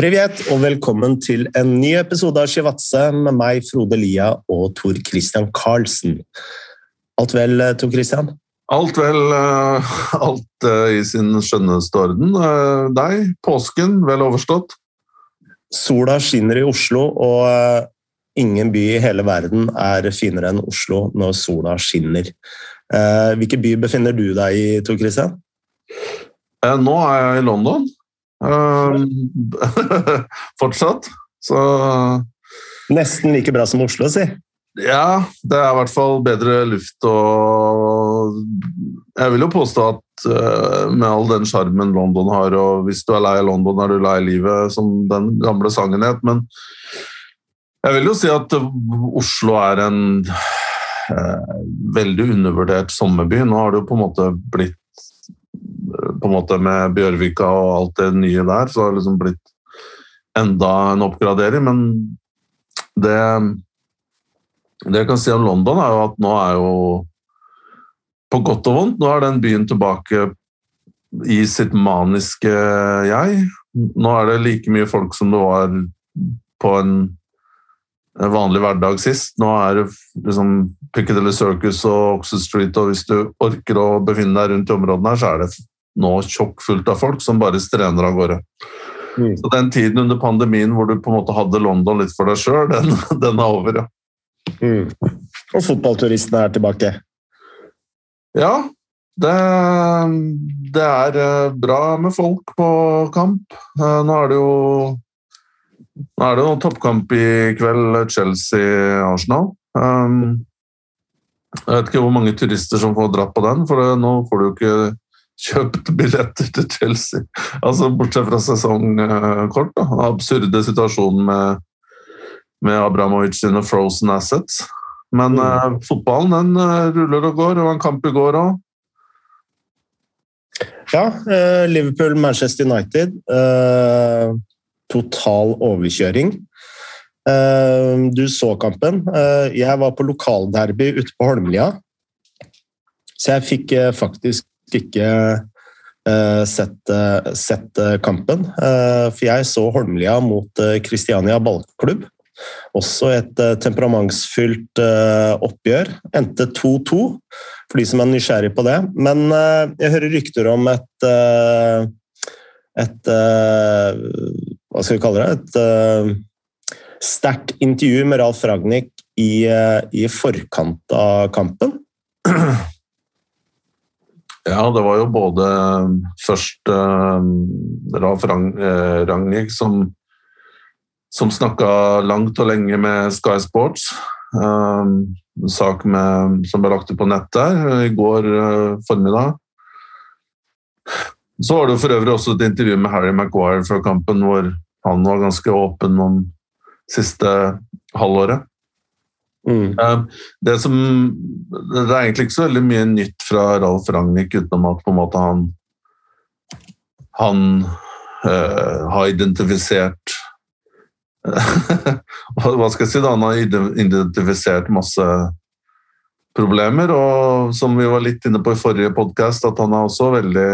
Privet, og velkommen til en ny episode av Shivatse med meg, Frode Lia og Tor Christian Karlsen. Alt vel, Tor Christian? Alt vel. eh, Alt eh, i sin skjønneste orden. Eh, Deg, påsken, vel overstått? Sola skinner i Oslo, og eh, ingen by i hele verden er finere enn Oslo når sola skinner. Eh, Hvilken by befinner du deg i, Tor Christian? Eh, Nå er jeg i London. Eh, Fortsatt. Så Nesten like bra som Oslo, si. ja, det er i hvert fall bedre luft og Jeg vil jo påstå at eh, med all den sjarmen London har, og hvis du er lei av London, er du lei livet, som den gamle sangen het, men jeg vil jo si at Oslo er en eh, veldig undervurdert sommerby. Nå har det jo på en måte blitt på en måte Med Bjørvika og alt det nye der, så har det liksom blitt enda en oppgradering. Men det det jeg kan si om London, er jo at nå er jo På godt og vondt, nå er den byen tilbake i sitt maniske jeg. Nå er det like mye folk som det var på en vanlig hverdag sist. Nå er det liksom Piccadilly Circus og Oxford Street, og hvis du orker å befinne deg rundt i områdene her, så er det nå tjokkfullt av folk som bare strener av gårde. Mm. Så den tiden under pandemien hvor du på en måte hadde London litt for deg sjøl, den, den er over, ja. Mm. Og fotballturistene er tilbake. Ja, det, det er eh, bra med folk på kamp. Eh, Nå er det jo nå er det jo toppkamp i kveld, Chelsea-Arsenal. Um, jeg vet ikke hvor mange turister som får dratt på den, for det, nå får du jo ikke kjøpt billetter til Chelsea. Altså Bortsett fra sesongkort. Da. Absurde situasjonen med, med Abramovic sine frozen assets. Men Mm. uh, fotballen den uh, ruller og går. Var en kamp i går òg. Ja, uh, Liverpool-Manchester United. Eh, total overkjøring. Eh, du så kampen. Eh, jeg var på lokalderby ute på Holmlia, så jeg fikk eh, faktisk ikke eh, sett, eh, sett eh, kampen. For jeg så Holmlia mot Kristiania ballklubb. Også et temperamentsfylt oppgjør. Endte 2-2, for de som er nysgjerrig på det. Men jeg hører rykter om et et Hva skal vi kalle det? Et sterkt intervju med Ralf Ragnhild i, i forkant av kampen. Ja, det var jo både først uh, Ralf Rang, eh, som, som snakka langt og lenge med Sky Sports. Eh, en sak med, som ble lagt ut på nett der i går eh, formiddag. Så var det for øvrig også et intervju med Harry Maguire fra kampen, hvor han var ganske åpen om siste halvåret. Mm. Det, som, det er egentlig ikke så veldig mye nytt fra Ralf Ragnhild, utenom at på en måte han han øh, har identifisert Hva skal jeg si? da, Han har identifisert masse problemer, og som vi var litt inne på i forrige podkast, at han er også veldig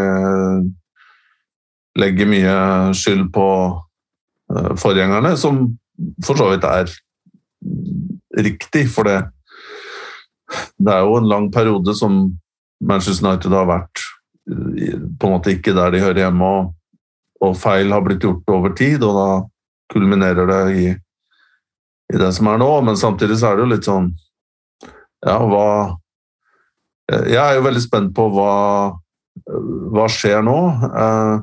Legger mye skyld på eh, forgjengerne, som for så vidt er riktig, for det Det er jo en lang periode som Manchester United har vært eh, på en måte ikke der de hører hjemme, og, og feil har blitt gjort over tid, og da kulminerer det i, i det som er nå. Men samtidig så er det jo litt sånn Ja, hva eh, Jeg er jo veldig spent på hva, hva skjer nå. Eh,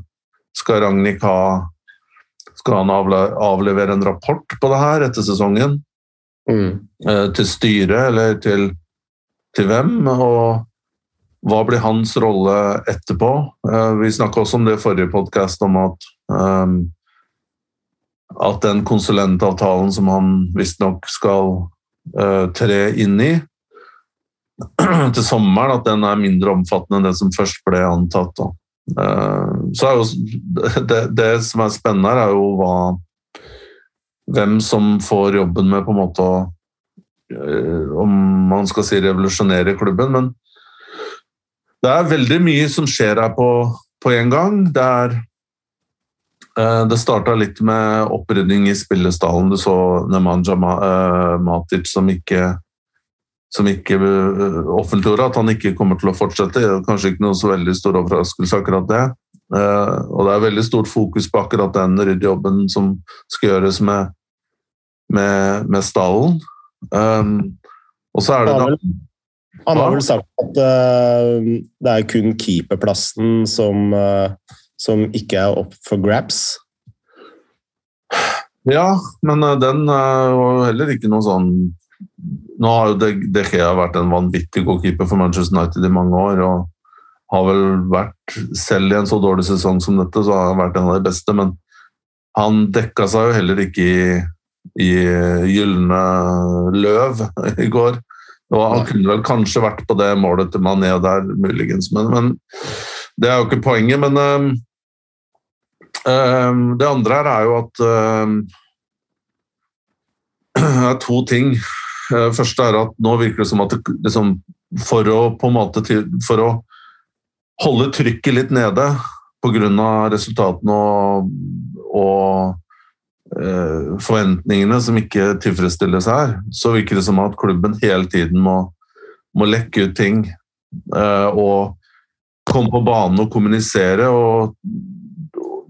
Skal Ragnhild ha Skal han avle, avlevere en rapport på det her etter sesongen? Mm. eh, til styret eller til, til hvem, og hva blir hans rolle etterpå? Eh, vi snakka også om det i forrige podkast, om at um, at den konsulentavtalen som han visstnok skal uh, tre inn i til sommeren, at den er mindre omfattende enn det som først ble antatt. Da. Uh, så er jo det, det som er spennende er jo hva hvem som får jobben med på en måte å eh, Om man skal si revolusjonere klubben, men det er veldig mye som skjer her på, på en gang. Det er Eh, det starta litt med opprydning i spillestallen. Du så Nemanja eh, Matic som ikke som ikke offentliggjorde at han ikke kommer til å fortsette. Kanskje ikke noe så veldig stor overraskelse, akkurat det. Og det er veldig stort fokus på akkurat den ryddejobben som skal gjøres med, med, med stallen. Um, og så er det da Han har vel sagt at uh, det er kun keeperplassen som uh, som ikke er opp for grabs? Ja, men uh, den var var heller ikke noe sånn Nå har jo De Gea vært en vanvittig god keeper for Manchester United i mange år. og har vel vært, Selv i en så dårlig sesong som dette, så har han vært en av de beste. Men han dekka seg jo heller ikke i, i gylne løv i går. Og han kunne vel kanskje vært på det målet til Mané der, muligens. Men, men det er jo ikke poenget. Men um, um, det andre her er jo at um, Det er to ting. Eh, første er at nå virker det som at det, liksom, for å på en måte For å holde trykket litt nede pga. resultatene og, og eh, forventningene som ikke tilfredsstilles her, så virker det som at klubben hele tiden må, må lekke ut ting. Eh, og komme på banen og kommunisere. og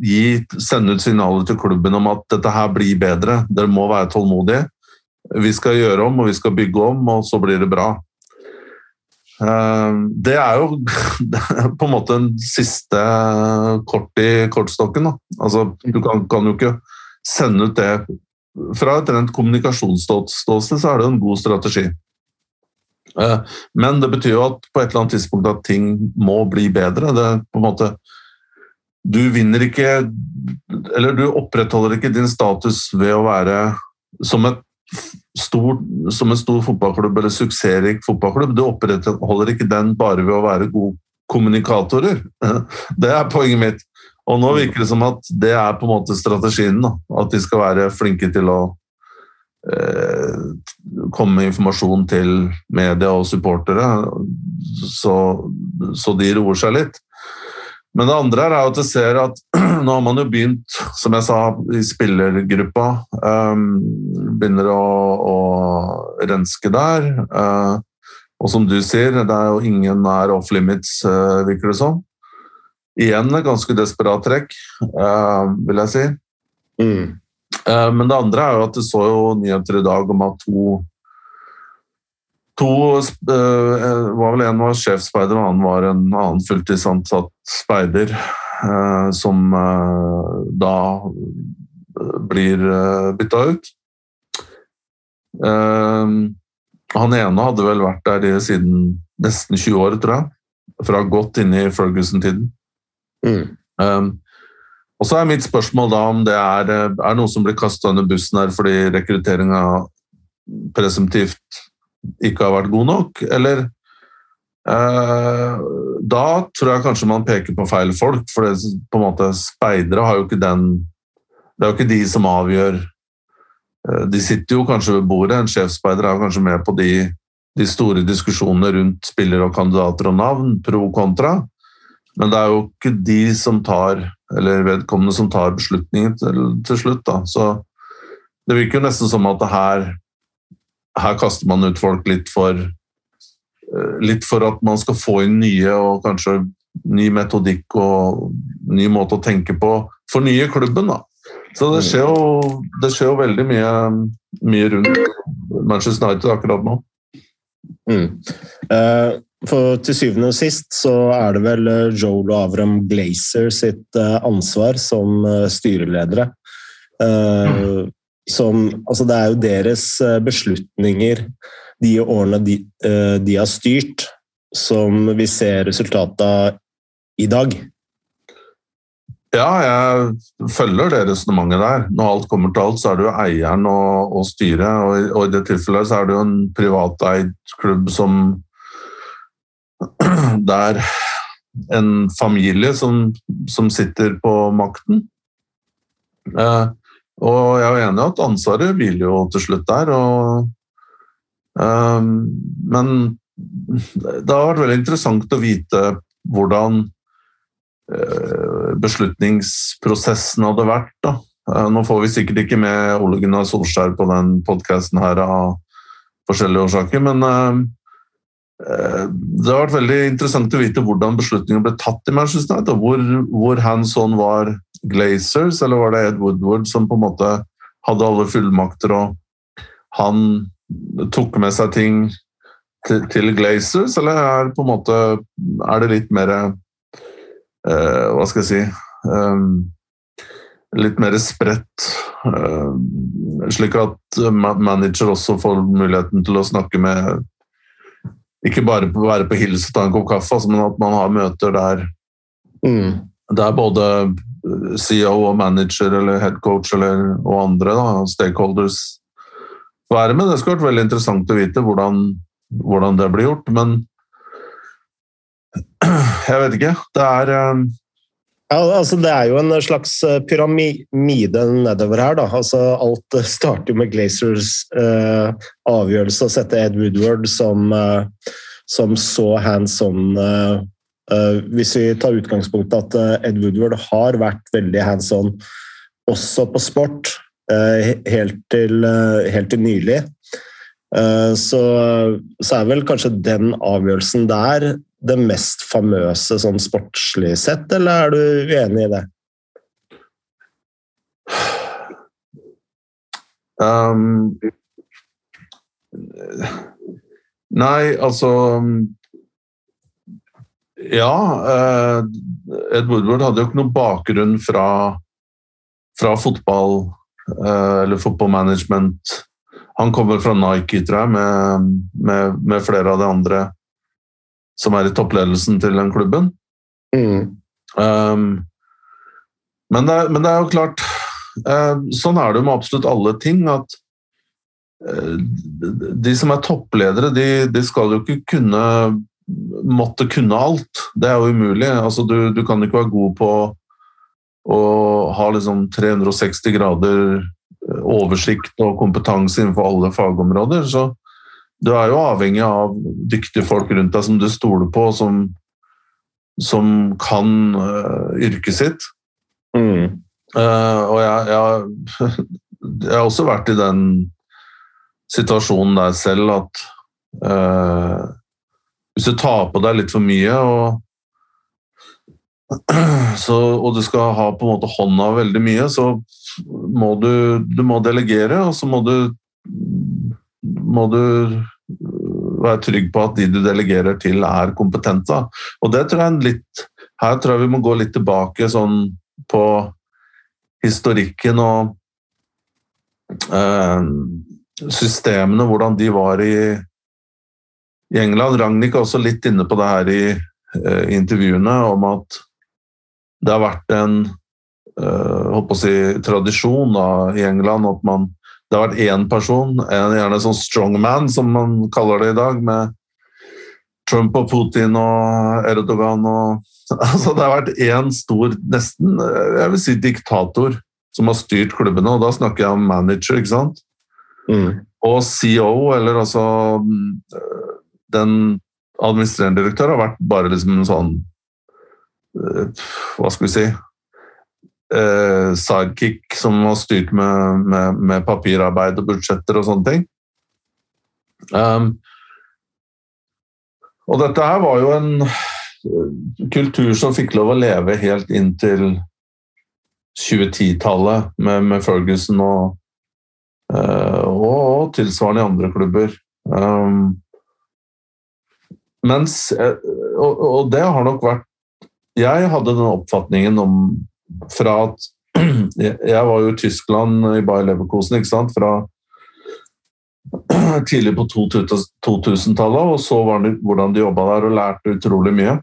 gi, sende ut signaler til klubben om at dette her blir bedre. Dere må være tålmodige. Vi skal gjøre om, og vi skal bygge om, og så blir det bra. Eh, det er jo på en måte en siste kort i kortstokken. Altså, du kan, kan, jo ikke sende ut det Fra et rent kommunikasjonsståsted så er det en god strategi. Eh, men det betyr jo at på et eller annet tidspunkt at ting må bli bedre. Det er på en måte du vinner ikke Eller du opprettholder ikke din status ved å være som, stor, som en stor fotballklubb eller suksessrik fotballklubb. Du opprettholder ikke den bare ved å være gode kommunikatorer. Det er poenget mitt. Og nå virker det som at det er på en måte strategien. Da. At de skal være flinke til å eh, komme med informasjon til media og supportere, så, så de roer seg litt. Men det andre er at jeg ser at nå har man jo begynt, som jeg sa, i spillergruppa. Um, begynner å, å, renske der. Uh, og som du sier, det er jo ingen nær off limits, uh, virker det som. Igjen et ganske desperat trekk, uh, vil jeg si. Mm. Uh, men det andre er jo at du så jo nyheter i dag om at to To uh, var vel En var sjefsspeider, og en annen var en annen fulltidsansatt speider. Som da blir bytta ut. han ene hadde vel vært der siden nesten 20 år, tror jeg. Fra godt inn i Ferguson-tiden. Mm. og så er mitt spørsmål da om det er, er noe som blir kasta under bussen her fordi rekrutteringa presumptivt ikke har vært god nok, eller eh, Da tror jeg kanskje man peker på feil folk, for det, på en måte speidere har jo ikke den Det er jo ikke de som avgjør eh, De sitter jo kanskje ved bordet, en sjefsspeider er kanskje med på de, de store diskusjonene rundt spillere og kandidater og navn, pro kontra, men det er jo ikke de som tar eller vedkommende som tar beslutningen til, til slutt. Da. Så det virker jo nesten som at her her kaster man ut folk litt for eh, Litt for at man skal få inn nye og kanskje ny metodikk og ny måte å tenke på for nye klubben. da. Så det skjer jo, det skjer jo veldig mye, mye, rundt Manchester United akkurat nå. Mm. Uh, for til syvende og sist så er det vel Joel og Avram Glazer sitt ansvar som styreledere. Uh, mm som Altså, det er jo deres eh, beslutninger de årene de, eh, de har styrt, som vi ser resultatet av i dag. Ja, jeg følger det resonnementet der. Når alt kommer til alt, så er det jo eieren og, og styret. Og, og, i det tilfellet så er det jo en privateid klubb som Det er en familie som, som sitter på makten. Eh, og jeg er enig i at ansvaret hviler jo til slutt der. Og, eh, men det har vært veldig interessant å vite hvordan beslutningsprosessen hadde vært. da. Nå får vi sikkert ikke med Ole Gunnar Solskjær på den podkasten her av forskjellige årsaker, men det har vært veldig interessant å vite hvordan beslutningen ble tatt i Manchester United. Hvor, hvor hands on var Glazers, eller var det Ed Woodward som på en måte hadde alle fullmakter, og han tok med seg ting til, til Glazers, eller er, på en måte, er det litt mer uh, Hva skal jeg si um, Litt mer spredt, uh, slik at manager også får muligheten til å snakke med ikke bare være på Hills og ta en kopp kaffe, altså, men at man har møter der, mm. der både CEO og manager eller head coach eller, og andre da, stakeholders være med. Det skulle vært veldig interessant å vite hvordan, hvordan det blir gjort, men jeg vet ikke. Det er um... ja, altså Det er jo en slags eh, pyramide nedover her. da. Altså Alt starter med Glazers eh, avgjørelse å sette Ed Woodward som, eh, som så hands on uh, Uh, hvis vi tar utgangspunkt at Ed Woodward har vært veldig hands on også på sport, helt, til, helt, til, nylig, så, så, er vel kanskje den avgjørelsen der det mest famøse sånn sportslig sett, eller er du uenig i det? Um, nei, altså ja. Eh, Ed Woodward hadde jo ikke noen bakgrunn fra, fra fotball eh, eller fotballmanagement. Han kommer fra Nike, tror jeg, med, med, med, flere av de andre som er i toppledelsen til den klubben. Mm. Um, men, det, men, det, er jo klart uh, Sånn er det jo med absolutt alle ting. at uh, de som er toppledere, de, de skal jo ikke kunne måtte kunne alt. Det er jo umulig. Altså, du, du, kan ikke være god på å ha liksom 360 grader eh, oversikt og kompetanse innenfor alle fagområder. Så du er jo avhengig av dyktige folk rundt deg som du stoler på, som, som kan uh, yrket sitt. Mm. Uh, og jeg, jeg, jeg, har også vært i den situasjonen der selv at uh, hvis du tar på deg litt for mye og, så, og du skal ha på en måte hånda veldig mye, så må du, du må delegere, og så må du, må du være trygg på at de du delegerer til, er kompetente. Og det tror jeg litt Her tror jeg vi må gå litt tilbake sånn på historikken og eh, systemene, hvordan de var i i England. Ragnhild er også litt inne på det her i eh, intervjuene, om at det har vært en uh, si, tradisjon da, i England at man det har vært én person, en, gjerne sånn strongman, som man kaller det i dag, med Trump og Putin og Erdogan og altså Det har vært én stor, nesten jeg vil si diktator, som har styrt klubbene, og da snakker jeg om manager, ikke sant? Mm. Og CEO, eller altså den administrerende direktør har vært bare liksom en sånn eh, Hva skal vi si eh, Sidekick som har styrt med, med, med, papirarbeid og budsjetter og sånne ting. Um, og dette her var jo en eh, kultur som fikk lov å leve helt inntil 2010-tallet, med, med, Ferguson og, uh, og, og, tilsvarende i andre klubber. Um, mens, eh, og, og, det har nok vært Jeg hadde den oppfatningen om fra at Jeg var jo i Tyskland i Bayer Leverkosen ikke sant? fra tidlig på 2000-tallet og så hvordan de jobba der og lærte utrolig mye.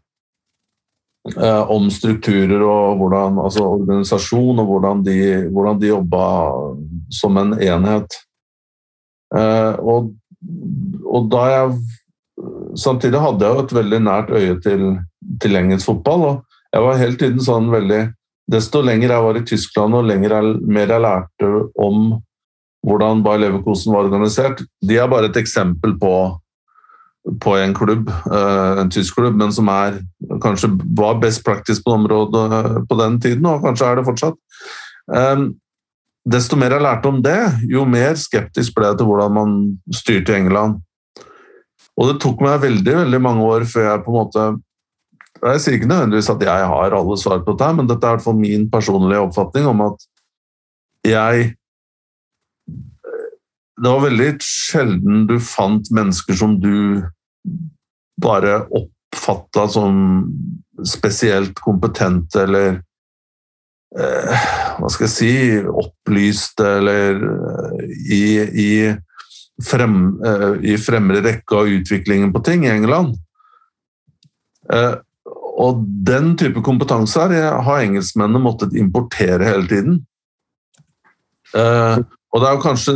Eh, om strukturer og hvordan, altså organisasjon og hvordan de, hvordan de jobba som en enhet. Eh, og, og da jeg samtidig hadde jeg jo et veldig nært øye til, til engelsk fotball. og jeg var hele tiden sånn veldig Desto lenger jeg var i Tyskland og lenger jeg, mer jeg lærte om hvordan Bayer Leverkosen var organisert De er bare et eksempel på på en klubb, en tysk klubb, men som er, kanskje var best practice på området på den tiden, og kanskje er det fortsatt. Desto mer jeg lærte om det, jo mer skeptisk ble jeg til hvordan man styrte i England. Og det tok meg veldig veldig mange år før jeg på en måte Jeg sier ikke nødvendigvis at jeg har alle svar på dette, men dette er i hvert fall min personlige oppfatning om at jeg Det var veldig sjelden du fant mennesker som du bare oppfatta som spesielt kompetente eller eh, Hva skal jeg si Opplyste eller eh, i, i frem, i fremre rekke av utviklingen på ting i England. Og den type kompetanse her har engelskmennene måttet importere hele tiden. Eh, og det er jo kanskje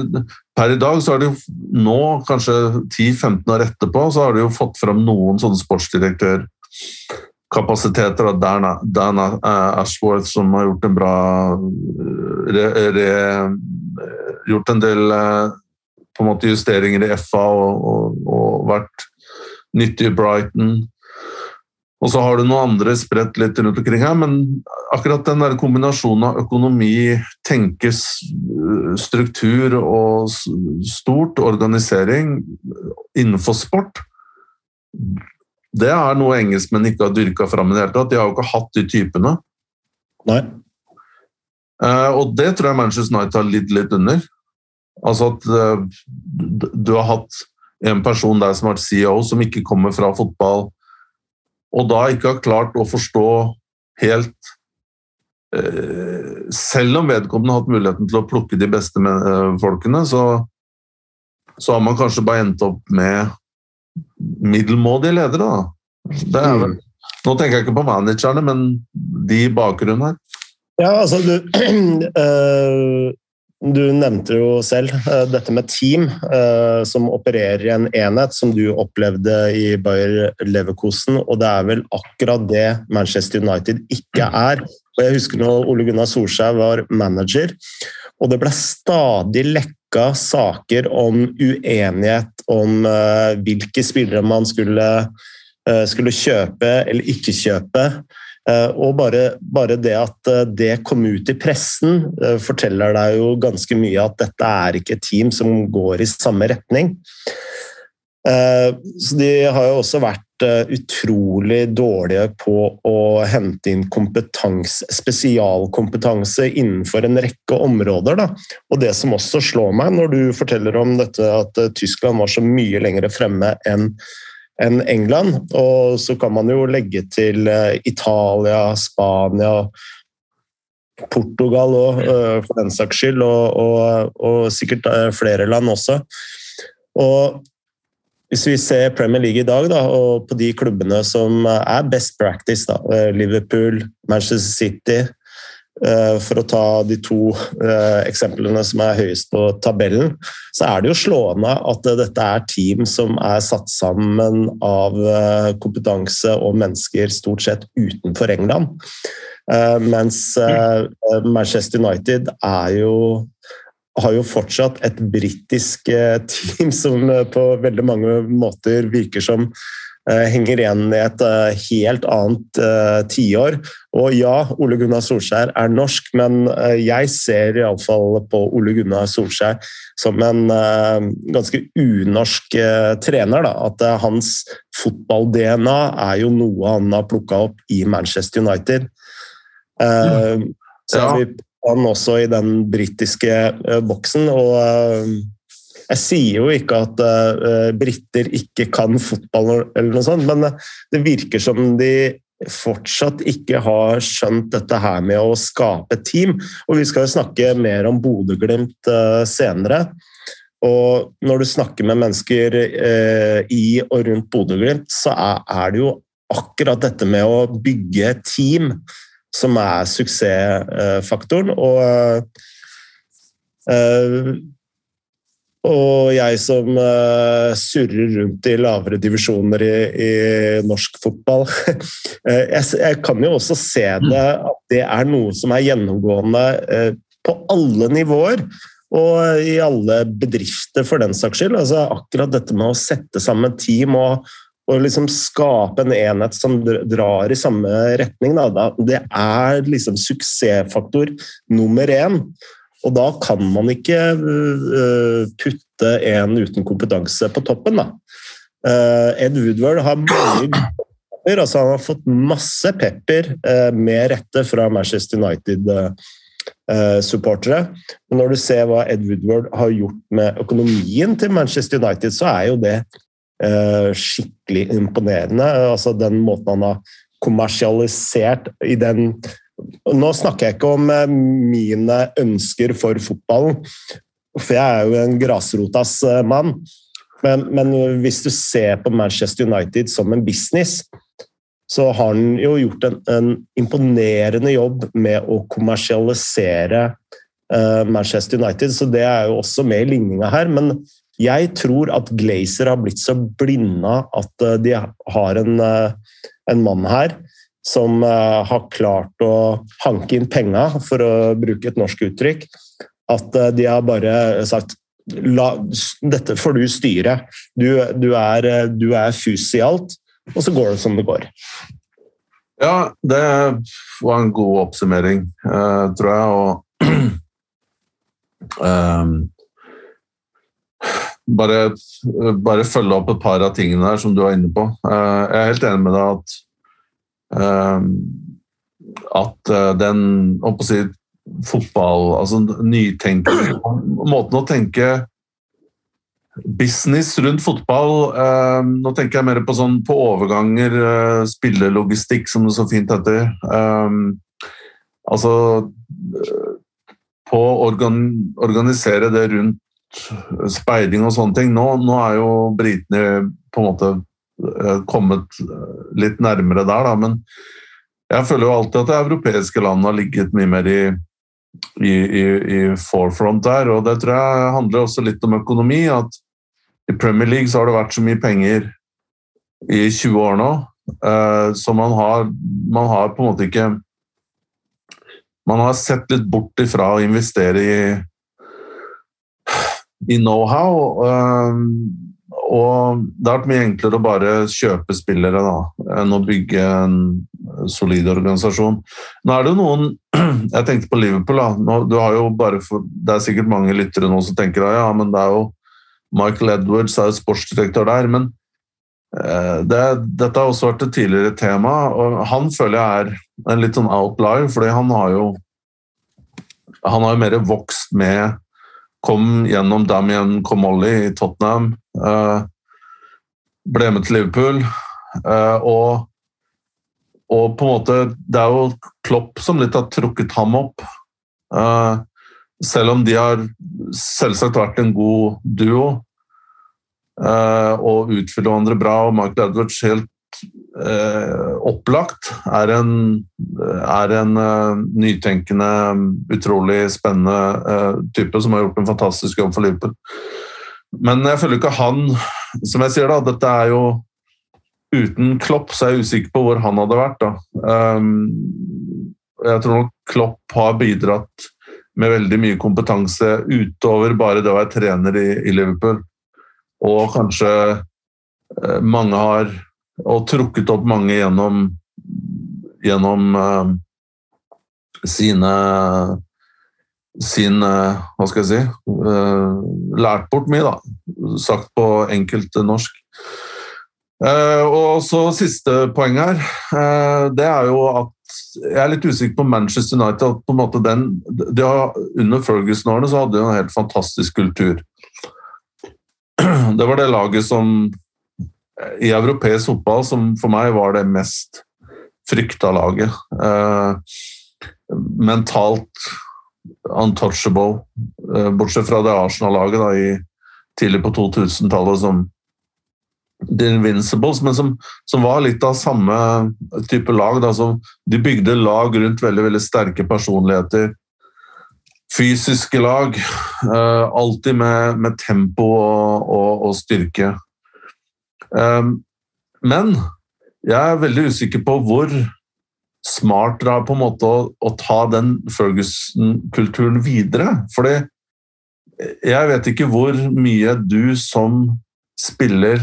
Per i dag så har de jo nå, kanskje 10-15 år etterpå, så har de jo fått fram noen sånne sportsdirektørkapasiteter. Dan, Dan Ashworth som har gjort en bra re, re, Gjort en del på en måte justeringer i FA og, og, og vært nyttig i Brighton. Og så har du noen andre spredt litt rundt omkring her, men akkurat den der kombinasjonen av økonomi, tenkes, struktur og stort organisering innenfor sport, det er noe engelskmenn ikke har dyrka fram i det hele tatt. De har jo ikke hatt de typene. Nei. Uh, og det tror jeg Manchester United har lidd litt under. Altså at uh, du har hatt en person der som har vært CEO, som ikke kommer fra fotball, og da ikke har klart å forstå helt uh, Selv om vedkommende har hatt muligheten til å plukke de beste uh, folkene, så, så, har man kanskje bare endt opp med middelmådige ledere. Da. Vel, mm. nå tenker jeg ikke på managerne, men de i bakgrunnen her. Ja, altså du Du nevnte jo selv uh, dette med team uh, som opererer i en enhet, som du opplevde i Bayer Leverkosen, og det er vel akkurat det Manchester United ikke er. Og Jeg husker når Ole Gunnar Solskjær var manager, og det ble stadig lekka saker om uenighet om uh, hvilke spillere man skulle, skulle kjøpe eller ikke kjøpe. Eh, og bare, bare, det at eh, det kom ut i pressen, eh, forteller deg jo ganske mye at dette er ikke et team som går i samme retning. Så de har jo også vært utrolig dårlige på å hente inn spesialkompetanse innenfor en rekke områder. Da. Og det som også slår meg når du forteller om dette at Tyskland var så mye lenger fremme enn enn England. Og så kan man jo legge til eh, Italia, Spania, Portugal òg, eh, for den saks skyld, og, og, og, sikkert eh, flere land også. Og hvis vi ser Premier League i dag, da, og på de klubbene som er best practice, da, Liverpool, Manchester City, for å ta de to eh, eksemplene som er høyest på tabellen, så er det jo slående at dette er team som er satt sammen av eh, kompetanse og mennesker stort sett utenfor England. Mens Manchester United er jo har jo fortsatt et britisk team som på veldig mange måter virker som Eh, henger igjen i et eh, helt annet uh, tiår. Og ja, Ole Gunnar Solskjær er norsk, men jeg ser iallfall på Ole Gunnar Solskjær som en ganske unorsk trener. Da. At hans fotball-DNA er jo noe han har plukka opp i Manchester United. Så ja. vi han også i den britiske boksen. og jeg sier jo ikke at uh, briter ikke kan fotball, eller noe sånt, men eh, det virker som de fortsatt ikke har skjønt dette her med å skape team. Og vi skal jo snakke mer om Bodø-Glimt uh, senere. Og når du snakker med mennesker uh, i og rundt Bodø-Glimt, så er, er, det jo akkurat dette med å bygge team som er suksessfaktoren. Og og jeg som uh, surrer rundt i lavere divisjoner i, i norsk fotball uh, jeg, jeg, kan jo også se det at det er noe som er gjennomgående uh, på alle nivåer. Og i alle bedrifter, for den saks skyld. Altså, akkurat dette med å sette sammen team og, og liksom skape en enhet som drar i samme retning, da, det er liksom suksessfaktor nummer én. Og da kan man ikke uh, putte en uten kompetanse på toppen, da. Uh, Ed Woodward har mange pepper, altså han har fått masse pepper uh, med rette fra Manchester United. supportere. Men når du ser hva Ed Woodward har gjort med økonomien til Manchester United, så er jo det skikkelig imponerende. Altså Den måten han har kommersialisert i den nå snakker jeg ikke om eh, mine ønsker for fotballen, for jeg er jo en grasrotas eh, mann. Men, men, hvis du ser på Manchester United som en business, så har han jo gjort en, en imponerende jobb med å kommersialisere uh, Manchester United, så det er jo også med i ligninga her. Men jeg tror at Glazer har blitt så blinda at de har en, en mann her som uh, har klart å hanke inn penga, for å bruke et norsk uttrykk. At uh, de har bare sagt La, dette får du styre. Du, du, er, eh, du er fus i alt, og så går det som det går. Ja, det var en god oppsummering, tror jeg. Og um, bare, bare, følge opp et par av tingene der som du var inne på. jeg er helt enig med deg at at eh, den å si, fotball, altså nytenkning Måten å tenke business rundt fotball eh, Nå tenker jeg mer på, sånn, på overganger, eh, spillelogistikk, som det så fint heter. Eh, altså På å organ, organisere det rundt speiding og sånne ting. Nå, nå er jo britene på en måte Eh, kommet eh, litt nærmere der, da. Men jeg føler jo alltid at det europeiske landet har ligget mye mer i, i, i, i, forefront der. Og det tror jeg handler også litt om økonomi. At i Premier League så har det vært så mye penger i 20 år nå, eh, så man har, man har på en måte ikke Man har sett litt bort ifra å investere i i know-how. Og det har vært mye enklere å bare kjøpe spillere da, enn å bygge en solid organisasjon. Nå er det jo noen Jeg tenkte på Liverpool. da, nå, du har jo bare for, Det er sikkert mange lyttere nå som tenker ja, men det er jo Michael Edwards er jo sportsdirektør der. Men eh, det, dette har også vært et tidligere tema, og han føler jeg er en litt sånn outlier, fordi han har jo han har jo mer vokst med Kom gjennom Damien Comolli i Tottenham. Eh, ble med til Liverpool. Eh, og, og, på en måte Det er jo Klopp som litt har trukket ham opp. Eh, selv om de har selvsagt vært en god duo og utfyller hverandre bra. og Michael Edwards helt opplagt er en, er en uh, nytenkende, utrolig spennende uh, type som har gjort en fantastisk jobb for Liverpool. Men jeg føler ikke han Som jeg sier, da, dette er jo Uten Klopp så er jeg usikker på hvor han hadde vært. da. Um, jeg tror nok Klopp har bidratt med veldig mye kompetanse utover bare det å være trener i, i Liverpool. Og kanskje mange har og trukket opp mange gjennom, gjennom uh, sine sin Hva skal jeg si uh, Lært bort mye, da. Sagt på enkelt norsk. Uh, og så siste poeng her. det er jo at jeg er litt usikker på Manchester United. at på en måte den, de Under Ferguson-årene så hadde de en helt fantastisk kultur. Det var det laget som i europeisk fotball som for meg var det mest frykta laget. Eh, mentalt untouchable, eh, bortsett fra det Arsenal-laget tidlig på 2000-tallet som The Invincibles, men som, som, var litt av samme type lag. Da, de bygde lag rundt veldig, veldig sterke personligheter. Fysiske lag. Eh, alltid med, med tempo og, og, og styrke. Ehm, men jeg er veldig usikker på hvor smart det er på en måte å, å ta den Ferguson-kulturen videre. Fordi Jeg vet ikke hvor mye du som spiller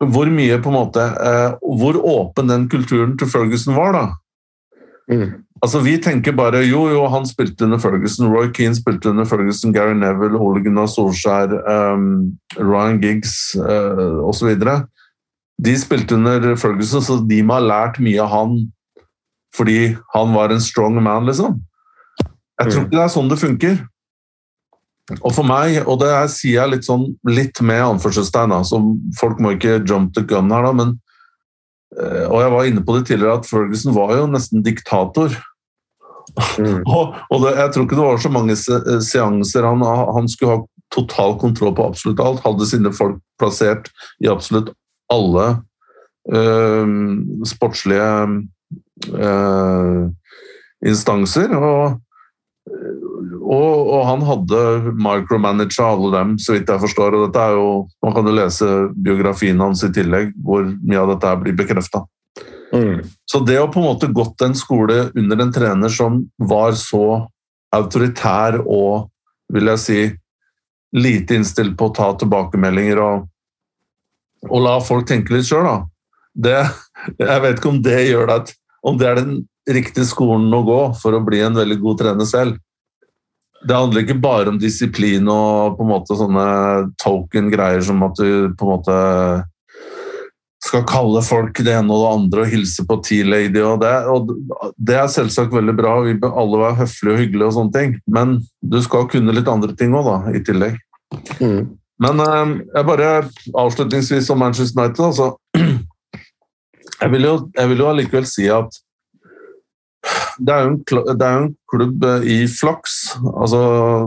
Hvor mye på en måte eh, Hvor åpen den kulturen til Ferguson var, da. Mm. Altså, Vi tenker bare jo, jo, han spilte under Ferguson, Roy Keane spilte under Ferguson, Gary Neville, Ole Gunnar Solskjær, um, Ryan Giggs uh, osv. De spilte under Ferguson, så de må ha lært mye av han fordi han var en strong man, liksom. Jeg tror mm. ikke det er sånn det funker. Og for meg, og det sier jeg litt sånn litt med anførselstegn, så folk må ikke jump the gun her, da, men og jeg var inne på det tidligere at Ferguson var jo nesten diktator. Mm. og, og det, jeg tror ikke det var så mange se seanser. Han, han, skulle ha total kontroll på absolutt alt. Hadde sine folk plassert i absolutt alle øh, sportslige øh, instanser. Og og, og, han hadde micromanager alle dem, så vidt jeg forstår. og dette er jo, Man kan jo lese biografien hans i tillegg, hvor mye av dette blir bekrefta. Mm. Så det å på en måte gått en skole under en trener som var så autoritær og vil jeg si lite innstilt på å ta tilbakemeldinger og, og la folk tenke litt sjøl, da. jeg vet ikke om det gjør deg om det er den riktige skolen å gå for å bli en veldig god trener selv det handler ikke bare om disiplin og på en måte sånne token-greier som at du på en måte skal kalle folk det ene og det andre og hilse på T-lady. Og det, og det er selvsagt veldig bra, vi bør alle være høflige og hyggelige, og sånne ting, men du skal kunne litt andre ting òg, i tillegg. Mm. Men eh, jeg bare avslutningsvis om Manchester United, altså. Jeg vil jo, jeg vil jo allikevel si at det er, en, det er jo en klubb eh, i flaks, altså,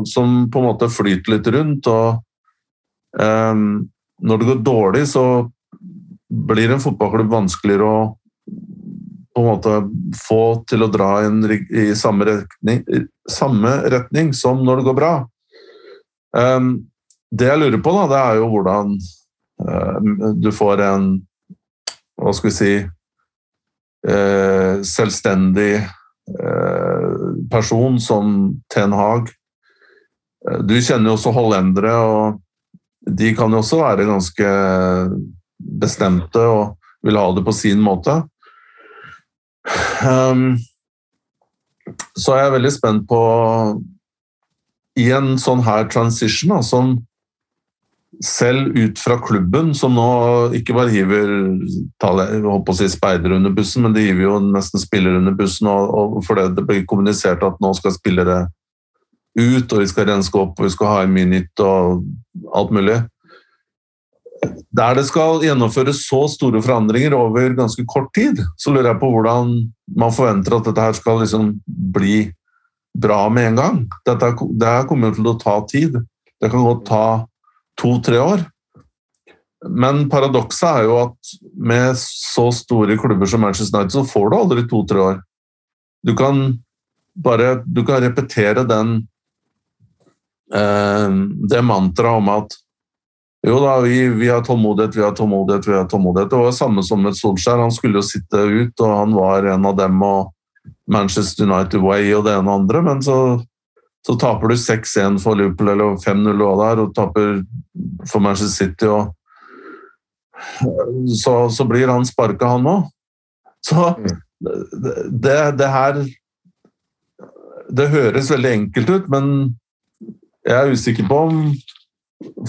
som på en måte flyter litt rundt. og um, Når det går dårlig, så blir en fotballklubb vanskeligere å på en måte få til å dra en, i samme retning, samme retning, som når det går bra. Um, det jeg lurer på, da, det er jo hvordan uh, du får en Hva skal vi si uh, Selvstendig person som Ten Hag. Eh, du kjenner jo også hollendere, og de kan jo også være ganske bestemte og vil ha det på sin måte. Um, så er jeg veldig spent på I en sånn her transition, da, som selv ut fra klubben, som nå ikke bare hiver å si speider under bussen, men de hiver jo nesten spillere under bussen, og, og fordi det blir kommunisert at nå skal spillere ut, og vi skal renske opp og vi skal ha inn mye nytt og alt mulig. Der det skal gjennomføres så store forandringer over ganske kort tid, så lurer jeg på hvordan man forventer at dette her skal liksom bli bra med en gang. Dette, det her kommer til å ta tid. Det kan godt ta to-tre år. Men paradokset er jo at med så store klubber som Manchester United, så får du aldri to-tre år. Du kan bare du kan repetere den eh, det mantraet om at jo da, vi, vi, har tålmodighet, vi har tålmodighet, vi har tålmodighet. Det var jo samme som med Solskjær. Han skulle jo sitte ut, og han var en av dem og Manchester United Way og det ene og andre, men så så taper du 6-1 for Liverpool eller 5-0 der, og taper for Manchester City. og så, så blir han sparka, han òg. Så mm. det, det, her Det høres veldig enkelt ut, men jeg er usikker på om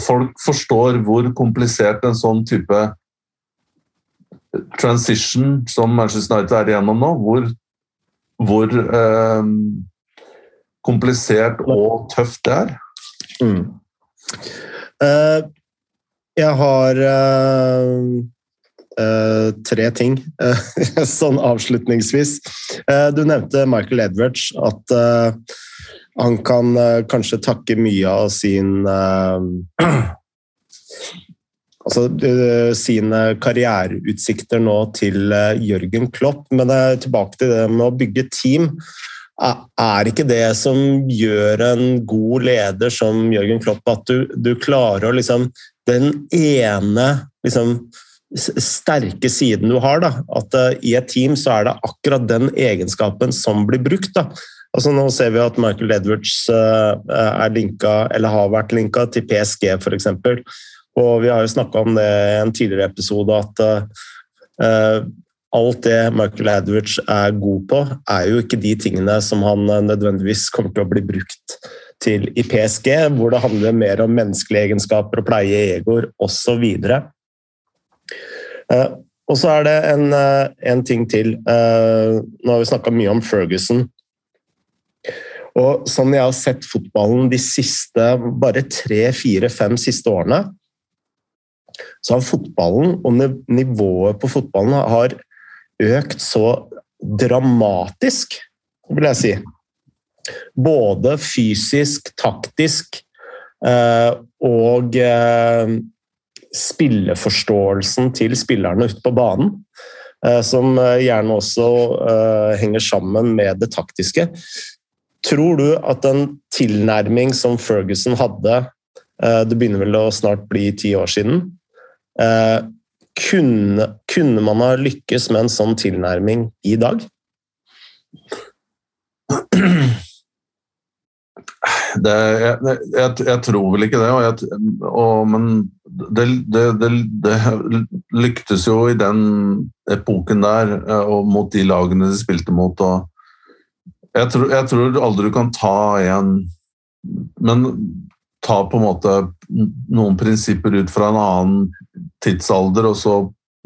folk forstår hvor komplisert en sånn type transition som Manchester United er igjennom nå, hvor, hvor eh, komplisert og tøft det er. Mm. Uh, jeg har uh, uh, tre ting sånn avslutningsvis. du nevnte Michael Edwards, at han kan kanskje takke mye av sin altså, sine karriereutsikter nå til Jørgen Klopp, men tilbake til det med å bygge team er ikke det som gjør en god leder som Jørgen Klopp, at du, du klarer å liksom Den ene liksom, sterke siden du har, da, at uh, i et team så er det akkurat den egenskapen som blir brukt. da. Altså Nå ser vi at Michael Edwards er linka, eller har vært linka til PSG, f.eks. Og vi har jo snakka om det i en tidligere episode, at alt det Michael Edwards er god på, er jo ikke de tingene som han nødvendigvis kommer til å bli brukt til i PSG, hvor det handler mer om menneskelige egenskaper og pleie egoer osv. Uh, og så er det en, uh, en ting til. Nå har vi snakka mye om Ferguson. Og sånn jeg har sett fotballen de siste bare tre, fire, fem siste årene, så har fotballen og nivået på fotballen har økt så dramatisk, vil jeg si. Både fysisk, taktisk eh, og eh, spilleforståelsen til spillerne ute på banen. Eh, som gjerne også henger sammen med det taktiske. Tror du at en tilnærming som Ferguson hadde, det begynner vel å snart bli ti år siden, kunne, kunne man ha lykkes med en sånn tilnærming i dag? Det, jeg, jeg, jeg, tror vel ikke det, og jeg, og, men det, det, det, lyktes jo i den epoken der, og mot de lagene de spilte mot. Jeg tror, jeg tror aldri du kan ta en Men ta på en måte noen prinsipper ut fra en annen tidsalder, og så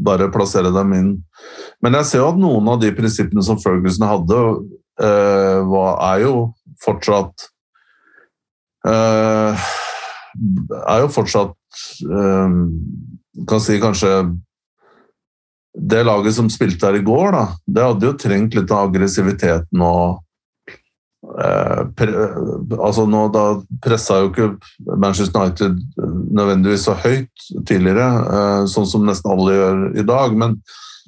bare plassere dem inn. Men jeg ser jo at noen av de prinsippene som Ferguson hadde, uh, er jo fortsatt uh, Er jo fortsatt uh, Kan si kanskje Det laget som spilte her i går, da, det hadde jo trengt litt av aggressiviteten og Eh, pre, altså nå, Da pressa jo ikke Manchester United nødvendigvis så høyt tidligere, eh, sånn som nesten alle gjør i dag, men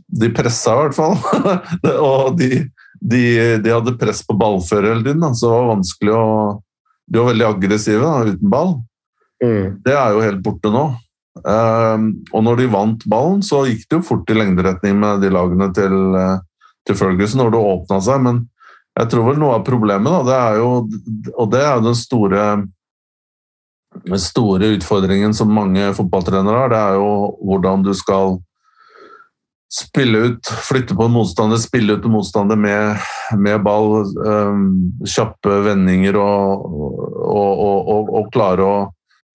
de pressa i hvert fall. og de, de, de, hadde press på ballfører hele tiden, da, så det var vanskelig å De var veldig aggressive da, uten ball. Mm. Det er jo helt borte nå. Um, og når de vant ballen, så gikk det jo fort i lengderetning med de lagene til, til Ferguson når det åpna seg, men jeg tror vel noe av problemet, da, det er jo Og det er den store, den store utfordringen som mange fotballtrenere har, det er jo hvordan du skal spille ut, flytte på en motstander, spille ut en motstander med, med ball, um, kjappe vendinger og, og, og, og, klare å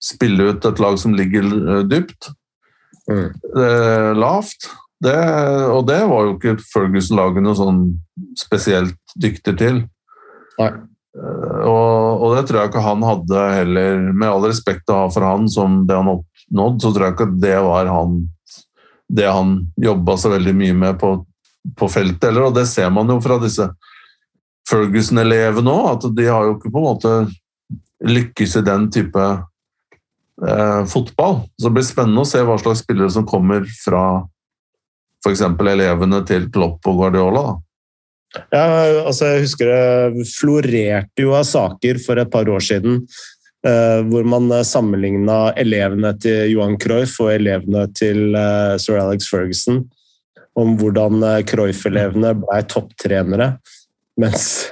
spille ut et lag som ligger eh, dypt. Mm. Eh, lavt. Det, og det var jo ikke Ferguson-laget noe sånn spesielt dyktig til. Nei. Eh, og, og, det tror jeg ikke han hadde heller. Med all respekt å ha for han som det han oppnådd, så tror jeg ikke det var han det han jobba så veldig mye med på, på feltet. Eller, og det ser man jo fra disse Ferguson-elevene òg, at de har jo ikke på en måte lykkes i den type eh, fotball. Så det blir spennende å se hva slags spillere som kommer fra f.eks. elevene til Klopp og Guardiola? da? Ja, altså jeg husker det florerte jo av saker for et par år siden uh, hvor man sammenligna elevene til Johan Cruyff og elevene til uh, sir Alex Ferguson. Om hvordan uh, Cruyff-elevene ble topptrenere, mens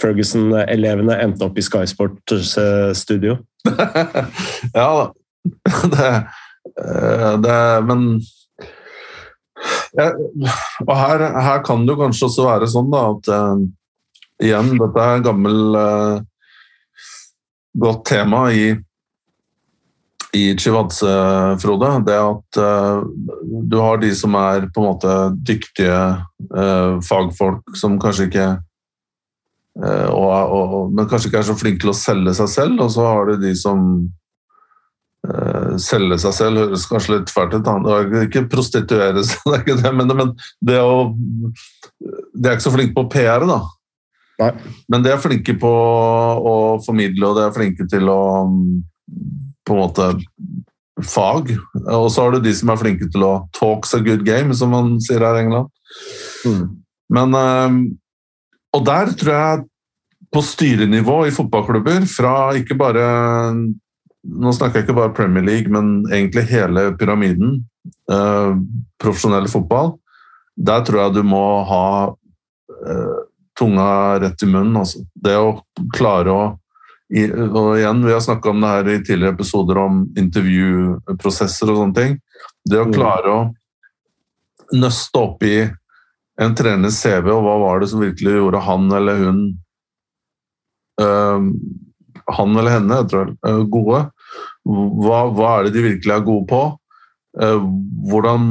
Ferguson-elevene endte opp i Sky Sports studio. ja da. Det, Eh, det, men og her, her, kan det jo kanskje også være sånn da, at uh, igjen, dette er gammel uh, godt tema i i Chivadze, Frode, det at uh, du har de som er på en måte dyktige fagfolk som kanskje ikke og, og, men kanskje ikke er så flinke til å selge seg selv, og så har du de som selge seg selv høres kanskje litt fælt ut. Ikke prostituere seg, det er ikke det, men, men det å De er ikke så flinke på PR, da. Nei. Men de er flinke på å formidle, og de er flinke til å på en måte fag. Og så har du de som er flinke til å 'talks a good game', som man sier her i England. Mm. Men uh, Og der tror jeg på styrenivå i fotballklubber, fra ikke bare nå snakker jeg ikke bare Premier League, men egentlig hele pyramiden. Eh, profesjonell fotball. Der tror jeg du må ha eh, tunga rett i munnen. Altså. Det å klare å i, og igjen, Vi har snakka om det her i tidligere episoder om intervjuprosesser og sånne ting. Det å mm. klare å nøste opp i en treners CV, og hva var det som virkelig gjorde han eller hun uh, Han eller henne, jeg tror gode. Hva, hva, er det de virkelig er gode på? Uh, hvordan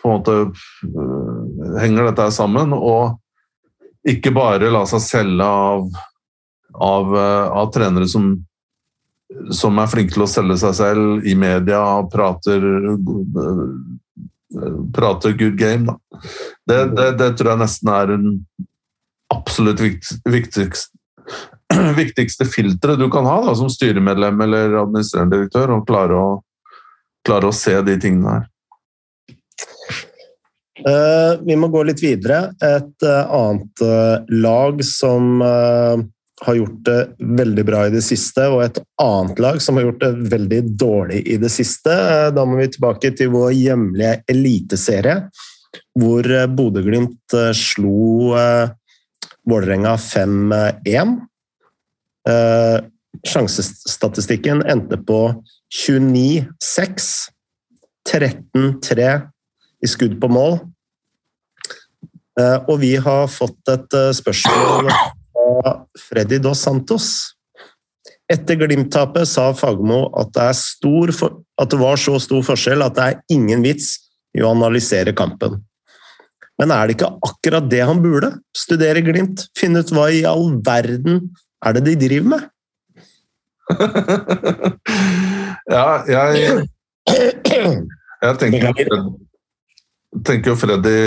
på en måte uh, henger dette sammen? Og ikke bare la seg selge av, av, eh, av trenere som, som, er flinke til å selge seg selv i media og prater, prater good game. Det, det, det, tror jeg nesten er den absolutt viktigste, viktigste filteret du kan ha da, som styremedlem eller administrerende direktør, og klare å, klare å se de tingene her. Uh, vi må gå litt videre. Et uh, annet uh, lag som har gjort det veldig bra i det siste, og et annet lag som har gjort det veldig dårlig i det siste. Da må vi tilbake til vår hjemlige eliteserie, hvor Bodø-Glimt slo Vålerenga 5-1. Sjansestatistikken endte på 29-6, 13-3 i skudd på mål. Eh, og vi har fått et eh, spørsmål fra Freddy Dos Santos. Etter Glimt-tapet sa Fagermo at, at, det var så stor forskjell at det er ingen vits i å analysere kampen. Men er det ikke akkurat det han burde? Studere Glimt? Finne ut hva i all verden er det de driver med? ja, jeg Jeg tenker tenker jo Freddy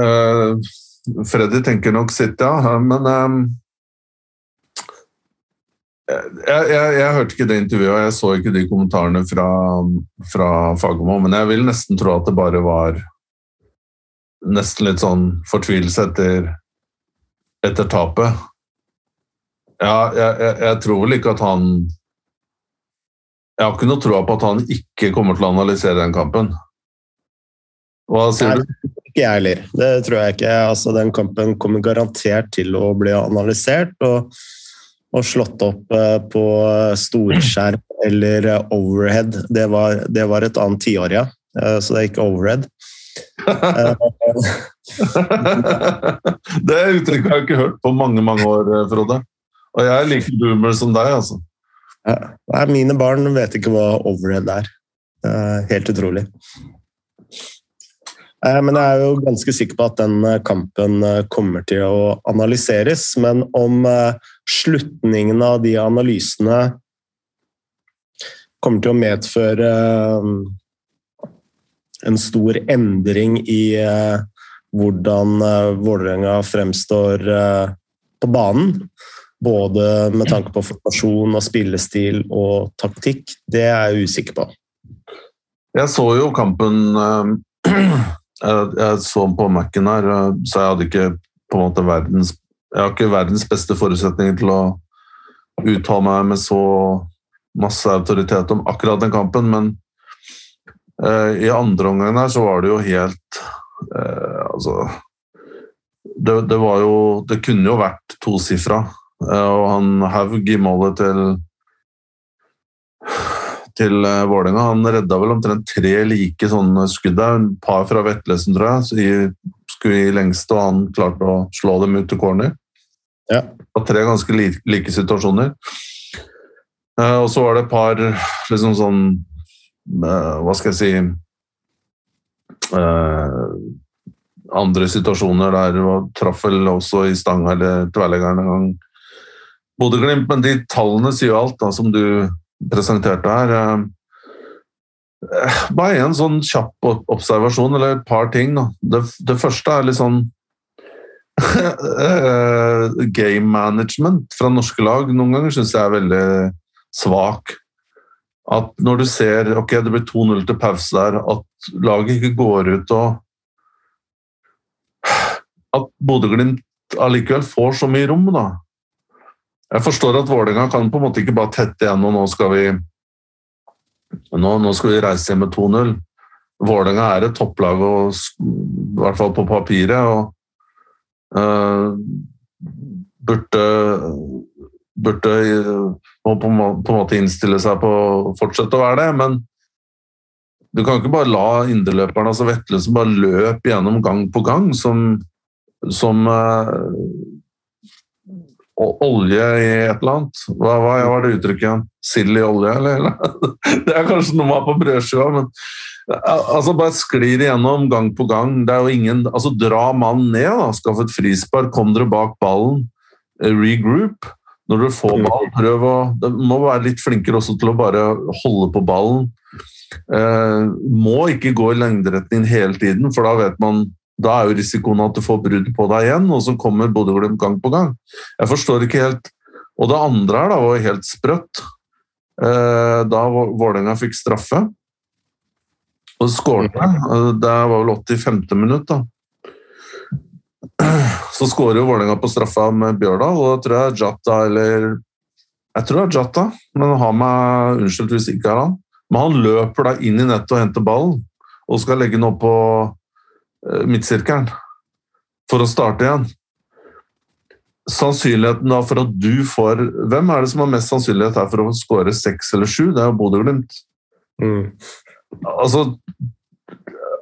uh, Freddy tenker nok sitt, ja. Men um, jeg, jeg, jeg, hørte ikke det intervjuet, og jeg så ikke de kommentarene fra, fra Fagermo, men jeg vil nesten tro at det bare var nesten litt sånn fortvilelse etter, etter tapet. Ja, jeg, jeg, tror vel ikke at han jeg har ikke noe tro på at han ikke kommer til å analysere den kampen. Hva sier du? Ikke jeg heller. Det tror jeg ikke. Altså, den kampen kommer garantert til å bli analysert og, og slått opp eh, på storskjerm eller overhead. Det var, det var et annet tiår, ja. Eh, så det er ikke overhead. det uttrykket har jeg ikke hørt på mange, mange år, Frode. Og jeg er like boomer som deg, altså. Nei, mine barn vet ikke hva overhead er. Helt utrolig. Eh, men jeg er jo ganske sikker på at den eh, kampen eh, kommer til å analyseres. Men om slutningen av de analysene kommer til å medføre en stor endring i hvordan Vålerenga fremstår på banen, både med tanke på formasjon og spillestil og taktikk, det er jeg usikker på. Jeg så jo kampen Jeg så på Mac-en her, så jeg hadde ikke på en måte verdens Jeg har ikke verdens beste forutsetninger til å uttale meg med så masse autoritet om akkurat den kampen, men i andre omgang her så var det jo helt eh, Altså det, det, var jo Det kunne jo vært tosifra. Eh, og han Haug i målet til til eh, Vålerenga. Han redda vel omtrent tre like sånne skudd der. En par fra Vetlesen, tror jeg. Så de skulle i lengste, og han klarte å slå dem ut til corner. Ja. Og tre ganske like, like situasjoner. Eh, og så var det et par liksom sånn Hva skal jeg si Andre situasjoner der traff vel også i stanga eller tverrleggeren en gang Bodø-Glimt, men de tallene sier jo alt, da, som du presenterte her. Eh, bare en sånn kjapp observasjon, eller et par ting. Det, det, første er litt sånn eh, Game management fra norske lag noen ganger syns jeg er veldig svak. At når du ser ok, det blir 2-0 til pause der, at laget ikke går ut og At Bodø-Glimt allikevel får så mye rom, da. Jeg forstår at Vålerenga kan på en måte ikke bare tette igjen og nå skal vi nå, nå skal vi reise hjem med 2-0. Vålerenga er et topplag og I hvert fall på papiret. og uh, burde, burde må på, en måte innstille seg på å fortsette å være det. Men du kan ikke bare la indreløperne, altså Vetle, som bare løp gjennom gang på gang, som, som uh, olje i et eller annet. Hva, hva var det uttrykket igjen? Sild i olje, eller? Det er kanskje noe man har på brødskiva, men altså bare sklir igjennom gang på gang. Det er jo ingen Altså, dra mannen ned, da. Skaff et frispark, kom dere bak ballen, eh, regroup. Når du får mm. ball, prøv å Du må være litt flinkere også til å bare holde på ballen. Eh, må ikke gå i lengderetningen hele tiden, for da vet man da er jo risikoen at du får brudd på deg igjen, og så kommer Bodø-Glimt gang på gang. Jeg forstår ikke helt Og det andre her da var helt sprøtt. Eh, da Vålerenga fikk straffe, og skåret Det var vel 85. minutt, da. Så skårer jo Vålerenga på straffa med Bjørdal, og da tror jeg Jata eller Jeg tror det er Jata, men har meg unnskyldt hvis ikke er han. Men han løper da inn i nettet og henter ballen, og skal legge den opp på Eh, midtsirkelen for å starte igjen. Sannsynligheten da for at du får Hvem er det som har mest sannsynlighet her for å skåre seks eller sju? Det er jo Bodø-Glimt. Mm. Altså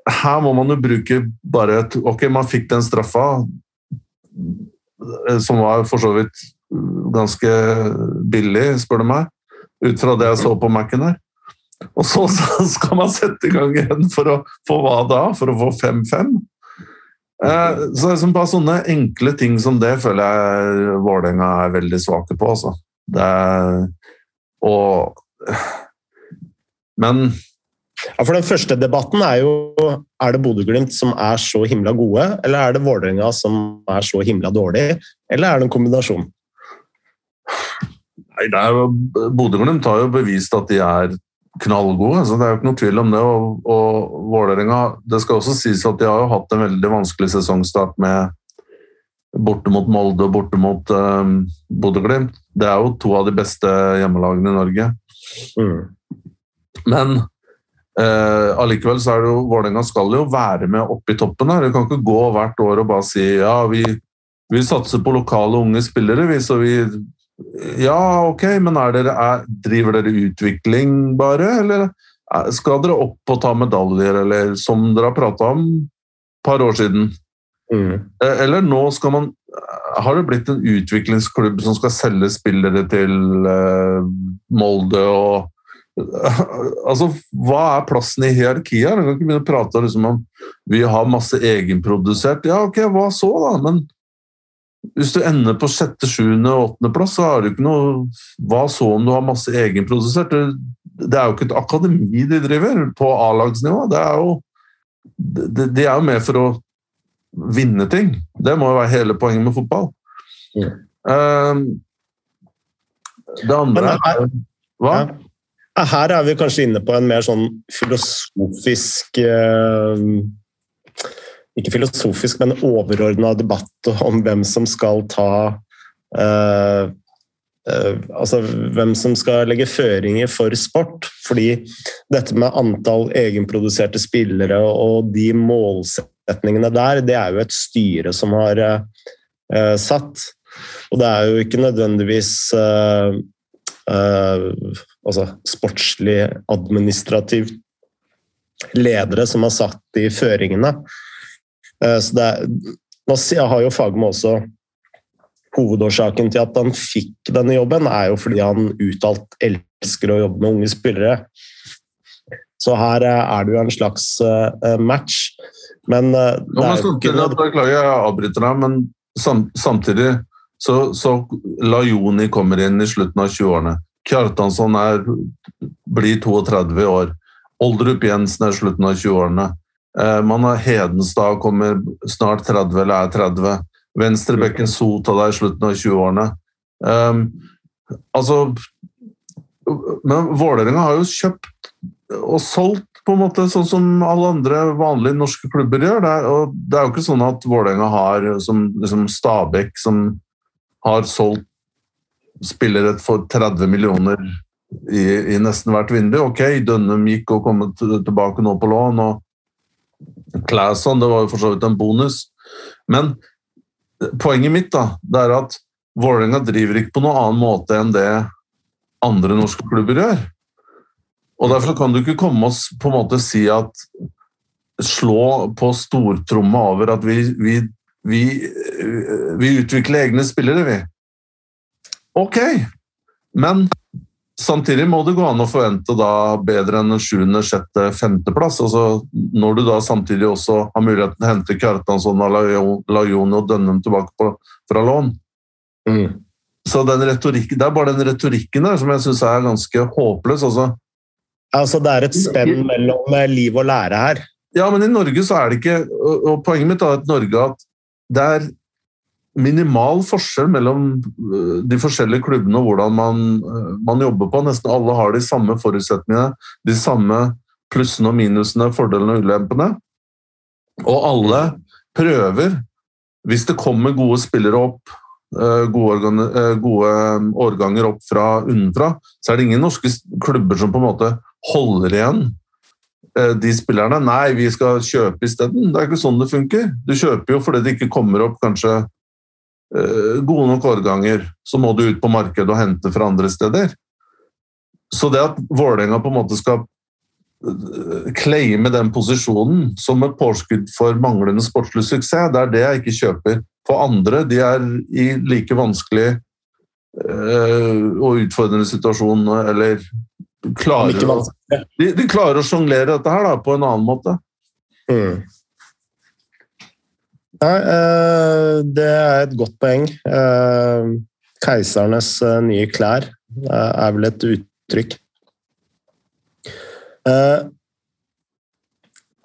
Her må man jo bruke bare et Ok, man fikk den straffa, eh, som var for så vidt ganske billig, spør du meg, ut fra det jeg så på Mac-en her. Og så skal man sette i gang igjen for å få hva da? For å få 5-5? Eh, så liksom bare sånne enkle ting som det føler jeg Vålerenga er veldig svake på. Altså. Det er, og Men ja, for Den første debatten er jo er det Bodø-Glimt som er så himla gode, eller er det Vålerenga som er så himla dårlig, eller er det en kombinasjon? Nei, Bodø-Glimt har jo bevist at de er knallgode. så Det er jo ikke noe tvil om det. Og, og Vålerenga Det skal også sies at de har jo hatt en veldig vanskelig sesongstart med borte mot Molde og borte mot um, Bodø-Glimt. Det er jo to av de beste hjemmelagene i Norge. Mm. Men allikevel så er det jo Vålerenga skal jo være med oppe i toppen her. Du kan ikke gå hvert år og bare si ja, vi, vi satser på lokale unge spillere, vi, så vi ja, ok, men dere, er, driver dere utvikling bare, eller skal dere opp og ta medaljer, eller som dere har prata om et par år siden? Mm. Eh, eller nå skal man Har det blitt en utviklingsklubb som skal selge spillere til Molde og Altså, Hva er plassen i hierarkiet? Jeg kan ikke begynne å prate liksom, om vi har masse egenprodusert. Ja, ok, hva så, da? Men hvis du ender på sjette, sjuende åttendeplass, så har du ikke noe Hva så om du har masse egenprodusert? Det, er jo ikke et akademi de driver på A-lagsnivå. Det er jo de, de, er jo med for å vinne ting. Det må jo være hele poenget med fotball. Mm. Um, det andre er Hva? Ja. Her er vi kanskje inne på en mer sånn filosofisk uh, ikke filosofisk, men overordna debatt om hvem som skal ta uh, uh, Altså hvem som skal legge føringer for sport. Fordi dette med antall egenproduserte spillere og de målsetningene der, det er jo et styre som har satt. Og det er jo ikke nødvendigvis altså sportslig, administrativt ledere som har satt de føringene. Eh, så det, er, nå har jo Fagmo også Hovedårsaken til at han fikk denne jobben, er jo fordi han uttalt elsker å jobbe med unge spillere. Så her eh, er det jo en slags eh, match. Men det er jo ikke Beklager, jeg avbryter deg, men samtidig så, så Lajoni kommer inn i slutten av 20-årene. Kjartansson er, blir 32 år. Oldrup Jensen er slutten av 20-årene. Eh, man har Hedenstad kommer snart 30 eller er 30. Venstrebekken Sota er i slutten av 20-årene. Um, altså Men Vålerenga har jo kjøpt og solgt på en måte sånn som alle andre vanlige norske klubber gjør. Det er, og det er jo ikke sånn at Vålerenga har som liksom Stabæk, som har solgt spillere for 30 millioner i, i, nesten hvert vindu. Ok, Dønnum gikk og kom tilbake nå på lån. og Claesson, det var jo for så vidt en bonus. Men poenget mitt da, det er at Vålerenga driver ikke på noen annen måte enn det andre norske klubber gjør. Og Derfor kan du ikke komme og på en måte si at Slå på stortromma over at vi, vi, vi, vi utvikler egne spillere, vi. Ok, men Samtidig må det gå an å forvente da bedre enn en sjuende, sjette, femteplass. Altså, når du da samtidig også har muligheten til å hente Kjartansson, Lajoni og Dønnum tilbake på, fra lån. Mm. Så den Det er bare den retorikken der som jeg syns er ganske håpløs. Altså. altså. Det er et spenn mellom eh, liv og lære her. Ja, men i Norge så er det ikke og Poenget mitt er at Norge at det er minimal forskjell mellom øh, de forskjellige klubbene og hvordan man, øh, man, jobber på. Nesten alle har de samme forutsetningene, de samme plussene og minusene, fordelene og ulempene. Og alle prøver, hvis det kommer gode spillere opp, øh, gode, gode årganger opp fra unnenfra, så er det ingen norske klubber som på en måte holder igjen de spillerne. Nei, vi skal kjøpe isteden. Det er ikke sånn det funker. Du kjøper jo fordi det ikke kommer opp kanskje Eh, gode nok årganger, så må du ut på markedet og hente fra andre steder. Så det at Vålerenga på en måte skal eh, claime den posisjonen som et påskudd for manglende sportslig suksess, det er det jeg ikke kjøper. For andre de er i like vanskelig og utfordrende situasjon, eller klarer de, de, klarer å sjonglere dette her da, på en annen måte. Mm. Nei, eh, det er et godt poeng. Eh, keisernes eh, nye klær er vel et uttrykk.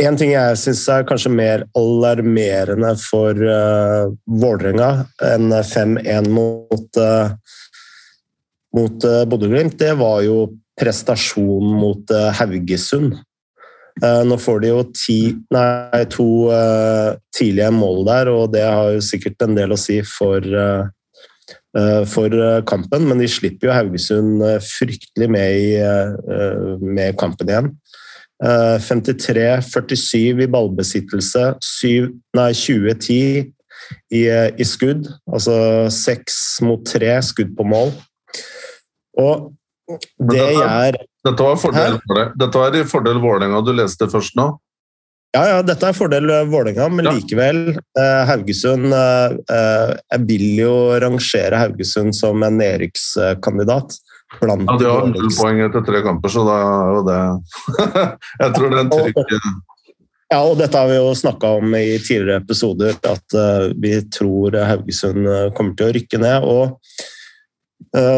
En ting jeg syns er kanskje mer alarmerende for Vålerenga enn 5-1 mot, mot Bodø-Glimt, det var jo prestasjonen mot uh, Haugesund. Eh, nå får de jo ti, nei, to uh, tidlige mål der, og det har jo sikkert en del å si for, for kampen, men de slipper jo Haugesund fryktelig med i med kampen igjen. 53-47 i ballbesittelse, 7, nei, 20-10 i, i, skudd. Altså seks mot tre skudd på mål. Og det dette, er dette var fordel. Dette var i fordel Vålerenga du leste først nå? Ja, ja, dette er fordel Vålerenga, men ja. likevel. Eh, Haugesund eh, eh, Jeg vil jo rangere Haugesund som en nedrykkskandidat. Ja, de har null poeng etter tre kamper, så da er jo det Jeg tror det er en trykk ja, og dette har vi jo snakka om i tidligere episoder, at uh, vi tror Haugesund kommer til å rykke ned. og Eh,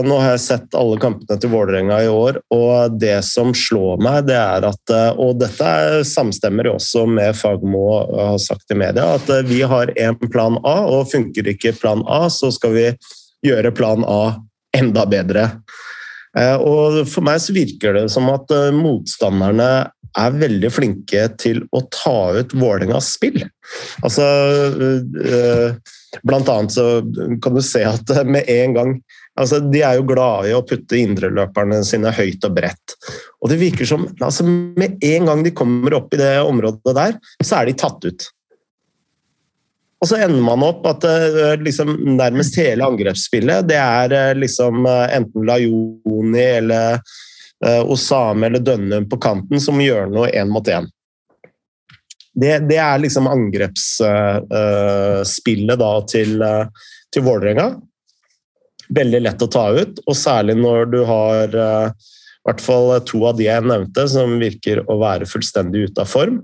nå har jeg sett alle kampene til Vålerenga i år, og det som slår meg, det er at eh, Og dette samstemmer jo også med Fagmo har sagt i media, at eh, vi har en plan A, og funker ikke plan A, så skal vi gjøre plan A enda bedre. Og For meg så virker det som at motstanderne er veldig flinke til å ta ut Vålerengas spill. Altså Blant annet så kan du se at med en gang Altså, de er jo glade i å putte indreløperne sine høyt og bredt. Og det virker som altså, Med en gang de kommer opp i det området der, så er de tatt ut. Og så ender man opp at uh, liksom, nærmest hele angrepsspillet det er uh, liksom uh, enten Lajoni eller Osame eller Dønnum på kanten som gjør noe én mot én. Det, det, er liksom angrepsspillet da til, til Vålerenga veldig lett å ta ut, og særlig når du har uh, i hvert fall to av de jeg nevnte, som virker å være fullstendig ute av form.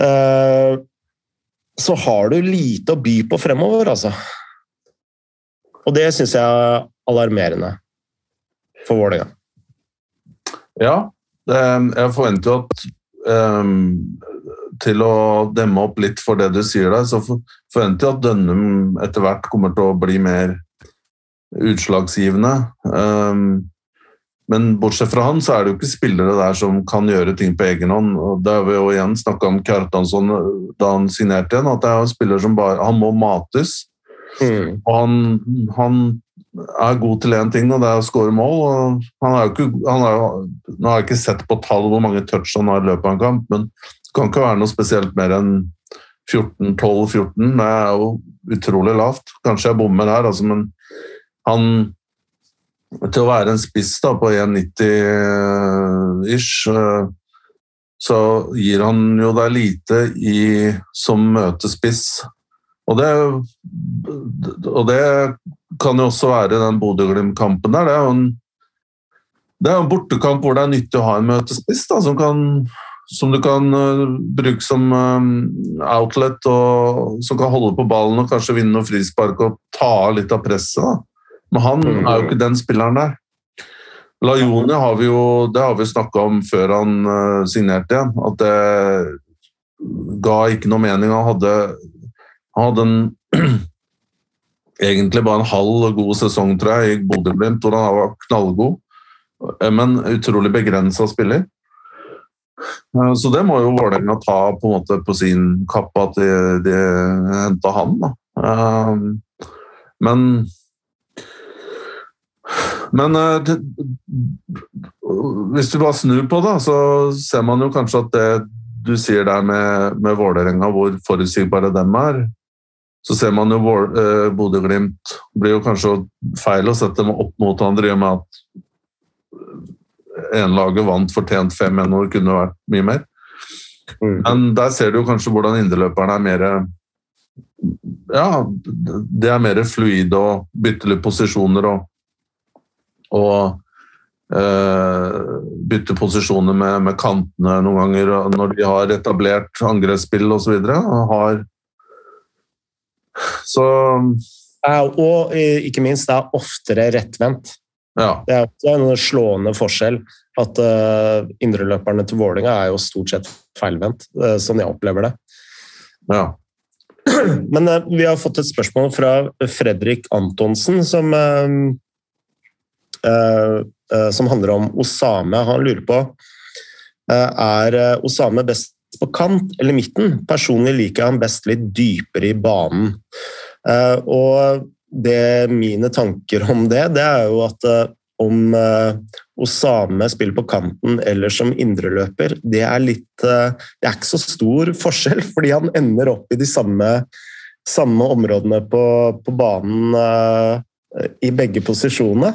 Uh, så har du lite å by på fremover, altså. Og det syns jeg er alarmerende for Vålerenga. Ja, jeg forventer jo at um, til å demme opp litt for det du sier der, så forventer jeg at Dønnum etter hvert kommer til å bli mer utslagsgivende. Um, men bortsett fra han, så er det jo ikke spillere der som kan gjøre ting på egen hånd. og Det har vi jo igjen snakka om Kjartansson da han signerte igjen, at det er en spiller som bare Han må mates. Mm. Og han, han, er god til én ting, og det er å skåre mål. og han har jo ikke, han er, Nå har jeg ikke sett på tall hvor mange touch han har i løpet av en kamp, men Det kan ikke være noe spesielt mer enn 14-12-14. Det er jo utrolig lavt. Kanskje jeg bommer her, altså, men han Til å være en spiss da, på 1,90-ish, eh, så gir han jo deg lite i, som møtespiss. Og det, og det kan jo også være den Bodø-Glimt-kampen der. Det er en, det er en bortekamp hvor det er nyttig å ha en møtespiss da, som kan som du kan uh, bruke som um, outlet, og som kan holde på ballen og kanskje vinne noe frispark og ta av litt av presset. Da. Men han mm. er jo ikke den spilleren der. Lajoni har vi jo det har vi snakka om før han uh, signerte igjen, at det ga ikke noe mening. Han hadde, han hadde en egentlig bare en halv god sesong, tror jeg, i Bodø-Glimt, hvor han var knallgod, men utrolig begrensa spiller. Så det må jo Vålerenga ta på, en måte på sin kappe, at de, de henta han. Da. Men men det, hvis du bare snur på det, så ser man jo kanskje at det du sier der med, med Vålerenga, hvor forutsigbare dem er, så ser man jo uh, Bodø-Glimt blir jo kanskje feil å sette dem opp mot andre i og med at enlaget vant fortjent 5-1 og det kunne vært mye mer. Mm. Men der ser du kanskje hvordan indreløperne er mer Ja, det er mer fluide og bytter litt posisjoner og, og bytte bytter posisjoner med, med, kantene noen ganger når de har etablert angrepsspill osv. Har Så Og ikke minst, det er oftere rettvendt. Ja. Det er også en slående forskjell at uh, indreløperne til Vålinga er jo stort sett feilvendt, uh, sånn jeg opplever det. Ja. Men uh, vi har fått et spørsmål fra Fredrik Antonsen som, som handler om Osame. Han lurer på er Osame best på kant eller midten. Personlig liker jeg han best litt dypere i banen. Og det mine tanker om det, det er jo at om Osame spiller på kanten eller som indreløper, det er litt Det er ikke så stor forskjell, fordi han ender opp i de samme, samme områdene på, på banen i begge posisjonene.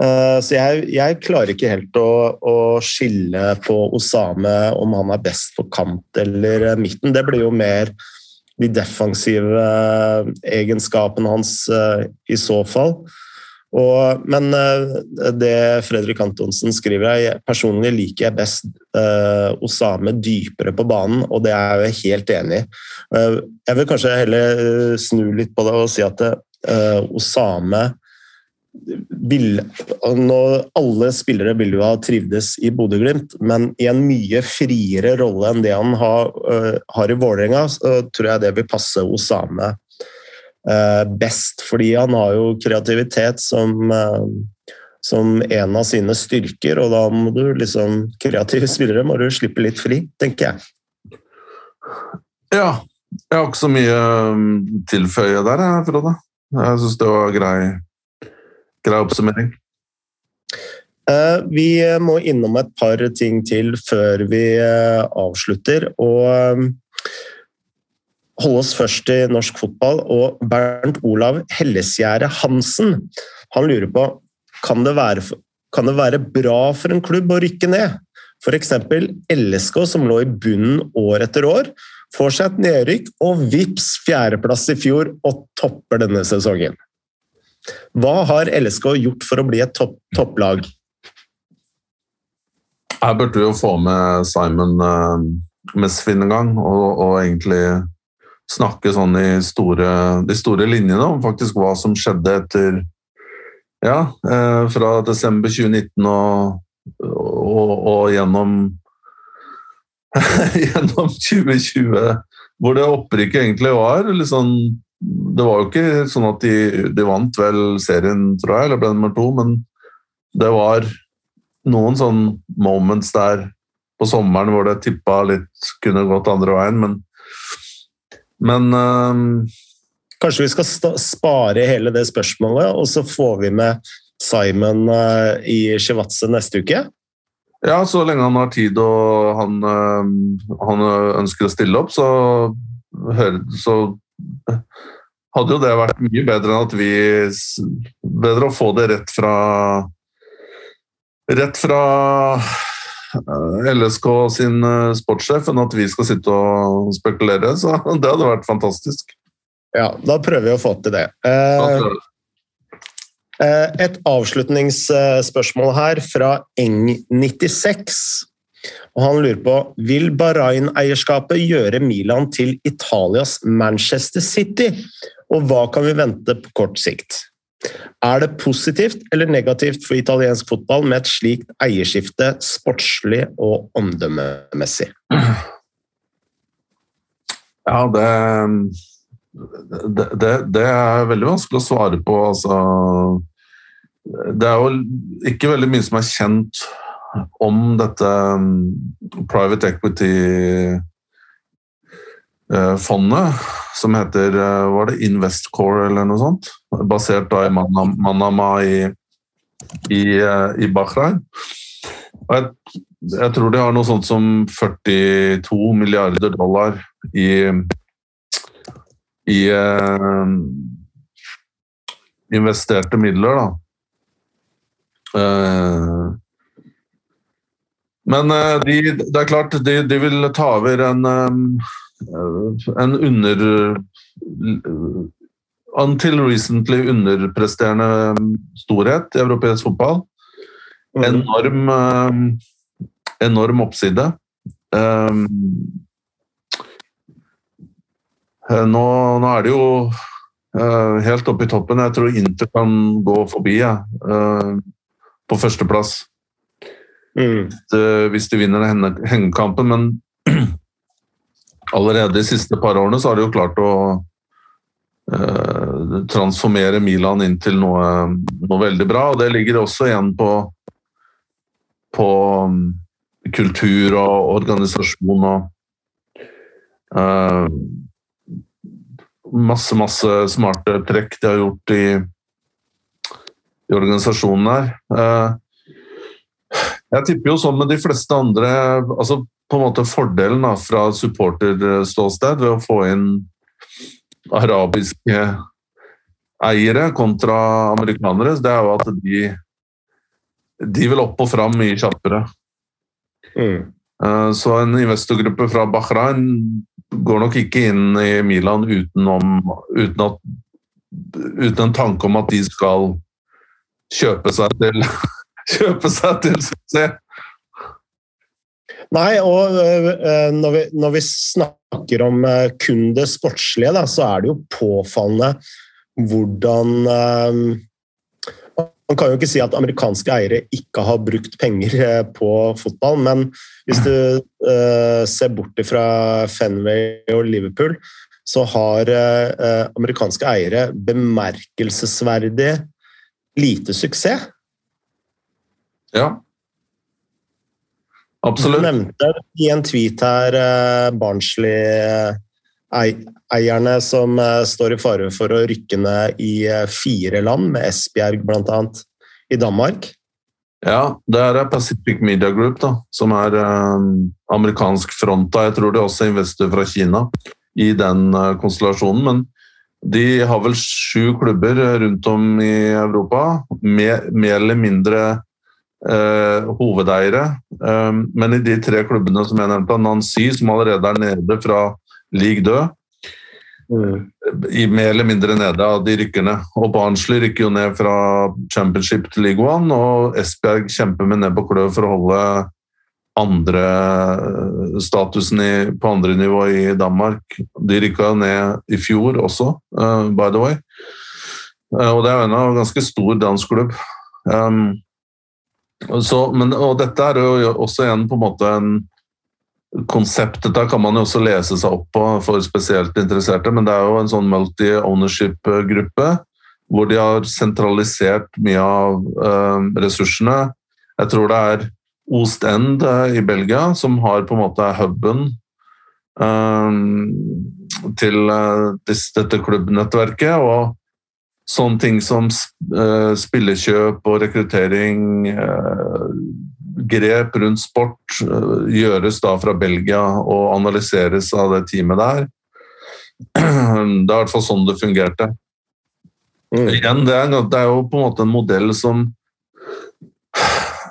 Så jeg, jeg, klarer ikke helt å, å, skille på Osame om han er best på kant eller midten. Det blir jo mer de defensive eh, egenskapene hans eh, i så fall. Og, men eh, det Fredrik Antonsen skriver, her, personlig liker jeg best uh, Osame dypere på banen, og det er jeg helt enig i. Uh, jeg vil kanskje heller snu litt på det og si at uh, Osame vil, alle spillere vil jo ha trivdes i Bodø-Glimt, men i en mye friere rolle enn det han har, uh, har i Vålerenga, så tror jeg det vil passe Osame uh, best. Fordi han har jo kreativitet som, uh, som en av sine styrker, og da må du liksom Kreative spillere må du slippe litt fri, tenker jeg. Ja. Jeg har ikke så mye tilføye der, Frode. Jeg syns det var grei grei oppsummering. Eh, vi må innom et par ting til før vi eh, avslutter. og eh, holde oss først i norsk fotball. Og Bernt Olav Hellesgjerde Hansen han lurer på kan det være, kan det være bra for en klubb å rykke ned. F.eks. LSK, som lå i bunnen år etter år, får seg et nedrykk og vips fjerdeplass i fjor og topper denne sesongen. Hva har LSK gjort for å bli et topp, topplag? Her burde vi jo få med Simon uh, Mesfin en gang, og, og, egentlig snakke sånn i store, de store linjene om faktisk hva som skjedde etter Ja, uh, fra desember 2019 og, og, og gjennom gjennom 2020, hvor det opprykket egentlig var litt sånn det var jo ikke sånn at de, de, vant vel serien, tror jeg, eller ble nummer to, men det var noen sånn moments der på sommeren hvor det tippa litt kunne gått andre veien, men Men uh, Kanskje vi skal spare hele det spørsmålet, og så får vi med Simon uh, i Shivatse neste uke? Ja, så lenge han har tid og han, han ønsker å stille opp, så, så hadde jo det vært mye bedre enn at vi Bedre å få det rett fra Rett fra LSK sin sportssjef enn at vi skal sitte og spekulere. Så det hadde vært fantastisk. Ja, da prøver vi å få til det. Eh, et avslutningsspørsmål her fra Eng96. Og han lurer på vil Bahrain-eierskapet gjøre Milan til Italias Manchester City, og hva kan vi vente på kort sikt? Er det positivt eller negativt for italiensk fotball med et slikt eierskifte sportslig og omdømmemessig? Ja, det, det, det er veldig vanskelig å svare på. Altså, det er jo ikke veldig mye som er kjent om dette um, private equity-fondet, eh, som heter eh, Var det Investcore eller noe sånt? Basert da i Manama i, i, eh, i Bahrain. Jeg, jeg, tror de har noe sånt som 42 milliarder dollar i, i eh, investerte midler, da. Uh, men eh, de, det er klart, de, de, vil ta over en, eh, en under Until recently underpresterende storhet i europeisk fotball. Mm. Enorm, eh, enorm oppside. Nå, nå, er det jo helt oppe i toppen. Jeg tror Inter kan gå forbi ja, på førsteplass. Mm. Hvis de vinner hengekampen, men allerede de siste par årene så har de jo klart å eh, transformere Milan inn til noe, noe, veldig bra. Og det ligger også igjen på, på um, kultur og organisasjon og eh, Masse, masse smarte trekk de har gjort i, i organisasjonen her. Eh, jeg tipper jo sånn med de fleste andre altså på en måte Fordelen da, fra supporterståsted ved å få inn arabiske eiere kontra amerikanere, det er jo at de, de vil opp og fram mye kjappere. Mm. Eh, så en investorgruppe fra Bahrain går nok ikke inn i Milan utenom, uten, at, uten en tanke om at de skal kjøpe seg til kjøpe seg til suksess. Nei, og uh, når, vi, når, vi, snakker om uh, kun det sportslige, da, så er det jo påfallende hvordan uh, Man kan jo ikke si at amerikanske eiere ikke har brukt penger på fotball, men hvis du ser bort fra Fenway og Liverpool, så har amerikanske eiere bemerkelsesverdig lite suksess. Ja. Absolutt. Du nevnte i en tweet her eh, Barnsley-eierne som eh, står i fare for å rykke ned i eh, fire land, med Esbjerg bl.a. i Danmark. Ja, det er Pacific Media Group, da, som er eh, amerikansk fronta. Jeg tror det er også investor fra Kina i den eh, konstellasjonen. Men de har vel sju klubber rundt om i Europa, mer, mer eller mindre hovedeiere. Eh, men i de tre klubbene som jeg nevnte, Nancy, som allerede er nede fra league død, mm. i mer eller mindre nede av de rykkerne. Og Barnsley rykker jo ned fra championship til league one, og Esbjerg kjemper med nebb og klør for å holde andre statusen i, på andre nivå i Danmark. De rykka ned i fjor også, uh, by the way. Uh, og det er jo en ganske stor dansk klubb. Um, så, men, og dette er jo også igjen på en måte en konsept. Dette kan man jo også lese seg opp på for spesielt interesserte, men det er jo en sånn multi-ownership-gruppe hvor de har sentralisert mye av eh, ressursene. Jeg tror det er Ostend eh, i Belgia som har på en måte huben eh, til dette klubbnettverket. og sånne ting som uh, spillekjøp og rekruttering, uh, grep rundt sport uh, gjøres da fra Belgia og analyseres av det teamet der. Det er i hvert fall sånn det fungerte. Mm. Igjen, det er, det er, jo på en måte en modell som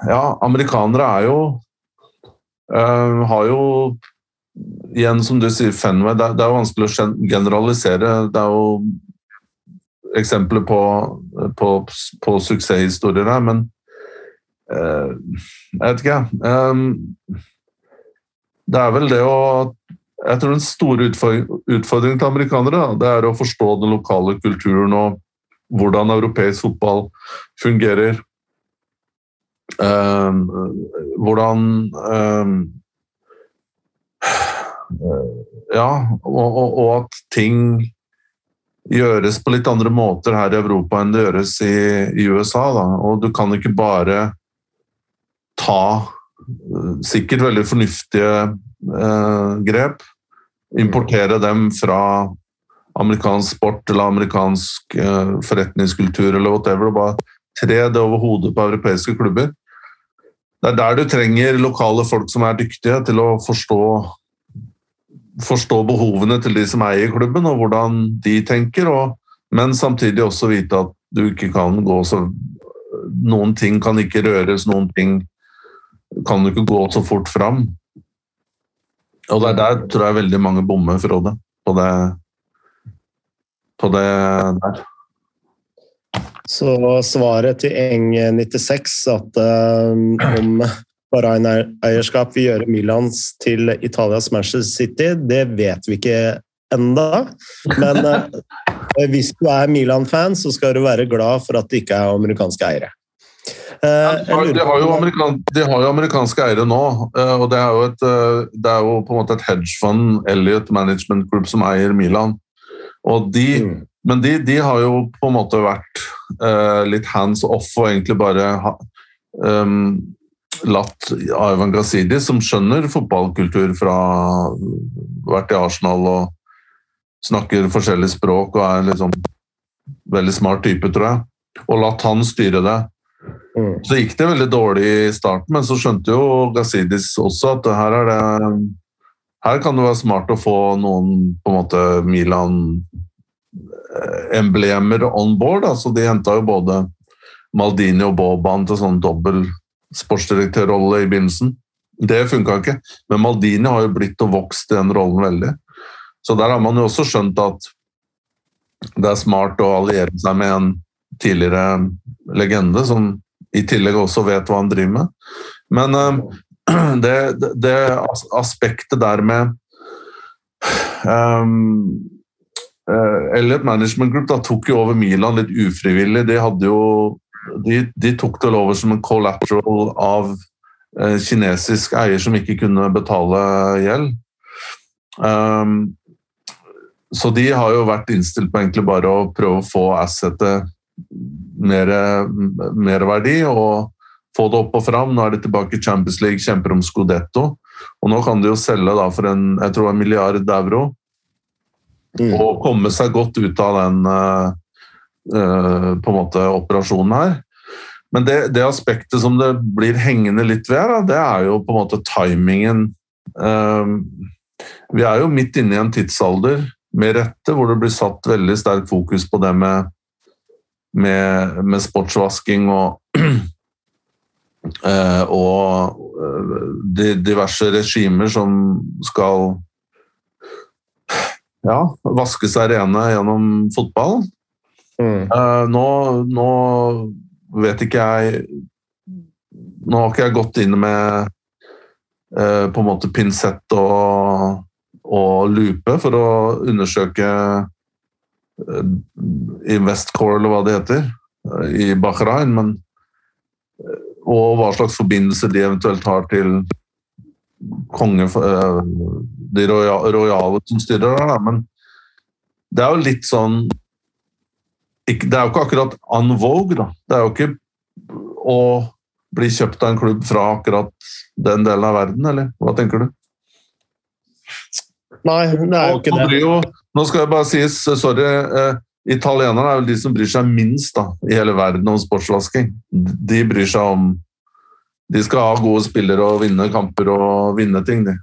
Ja, amerikanere er jo uh, Har jo Igjen, som du sier, Fenway, det, det er jo vanskelig å generalisere. Det er jo eksempler på, på, på suksesshistorier her, men uh, jeg vet ikke, um, det er vel det å Jeg tror den store utfordringen til amerikanere det er å forstå den lokale kulturen og hvordan europeisk fotball fungerer. Um, hvordan um, Ja, og, og, og at ting gjøres på litt andre måter her i Europa enn det gjøres i, i USA. Da. Og du kan ikke bare ta uh, sikkert veldig fornuftige eh, grep, importere dem fra amerikansk sport eller amerikansk eh, forretningskultur eller whatever, og bare tre det over hodet på europeiske klubber. Det er der du trenger lokale folk som er dyktige til å forstå forstå behovene til de som eier klubben, og hvordan de tenker. Og, men samtidig også vite at du ikke kan gå så Noen ting kan ikke røres, noen ting kan du ikke gå så fort fram. Og det er der tror jeg veldig mange bommer, Frode, på det, på det der. Så svaret til Eng96 at um, Bahrain-eierskap vil gjøre Milans til Italias Manchester City, det vet vi ikke enda. Men eh, hvis du er Milan-fan, så skal du være glad for at det ikke er amerikanske eiere. Eh, ja, de, har jo amerikan, de har jo amerikanske eiere nå, eh, og det er jo, et, det er jo på en måte et hedgefund, Elliot Management Group, som eier Milan. Og de, mm. Men de, de, har jo på en måte vært litt hands off og egentlig bare ha, um, latt Ivan Gazidi, som skjønner fotballkultur fra vært i Arsenal og snakker forskjellige språk og er liksom veldig smart type, tror jeg, og latt han styre det. Mm. Så gikk det veldig dårlig i starten, men så skjønte jo Gazidis også at her er det her kan det være smart å få noen på en måte Milan-emblemer on board. altså De henta jo både Maldini og Boban til sånn dobbel sportsdirektørrolle i begynnelsen. Det funka ikke. Men Maldini har jo blitt og vokst i den rollen veldig. Så der har man jo også skjønt at det er smart å alliere seg med en tidligere legende som i tillegg også vet hva han driver med. Men uh, det, det, aspektet der med um, Elliot Management Group da, tok jo over Milan litt ufrivillig. De hadde jo de, de, tok det over som en collateral av eh, kinesisk eier som ikke kunne betale gjeld. Um, så de har jo vært innstilt på egentlig bare å prøve å få assetet mer, mer verdi og få det opp og fram. Nå er de tilbake i Champions League, kjemper om Scudetto. Og nå kan de jo selge da for en, jeg tror en milliard euro. Mm. Og komme seg godt ut av den uh, på en måte operasjonen her. Men det, det, aspektet som det blir hengende litt ved, da, det er jo på en måte timingen. Eh, vi er jo midt inne i en tidsalder, med rette, hvor det blir satt veldig sterkt fokus på det med, med, med sportsvasking og eh, og de diverse regimer som skal ja, vaske seg rene gjennom fotballen. Mm. Uh, nå, nå, vet ikke jeg Nå har ikke jeg gått inn med uh, på en måte pinsett og, og lupe for å undersøke uh, Investcore, eller hva det heter, i Bahrain. Men, og hva slags forbindelse de eventuelt har til konge, de rojale som styrer der. Men det er jo litt sånn det er jo ikke akkurat en vogue, da. Det er jo ikke å bli kjøpt av en klubb fra akkurat den delen av verden, eller hva tenker du? Nei, det er jo ikke det. Jo, nå skal jeg bare sies, sorry, eh, italienerne er vel de som bryr seg minst da, i hele verden om sportsvasking. De bryr seg om de skal ha gode spillere og vinne kamper og vinne ting, de.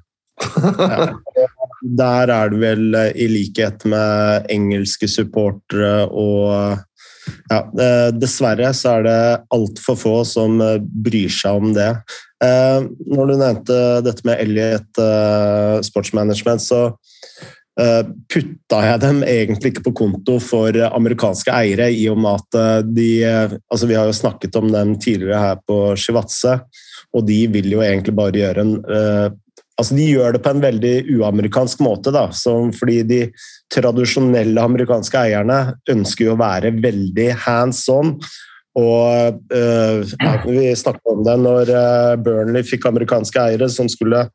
ja. Der er det vel, eh, i likhet med engelske supportere og ja, eh, Dessverre så er det altfor få som eh, bryr seg om det. Når du nevnte dette med Elliot Sportsmanagement, så putta jeg dem egentlig ikke på konto for amerikanske eiere, i og med at de altså Vi har jo snakket om dem tidligere her på Shivatse, og de vil jo egentlig bare gjøre en altså de gjør det på en veldig uamerikansk måte. Da, fordi de tradisjonelle amerikanske eierne ønsker jo å være veldig hands on. Og uh, Vi snakket om det når uh, Burnley fikk amerikanske eiere som skulle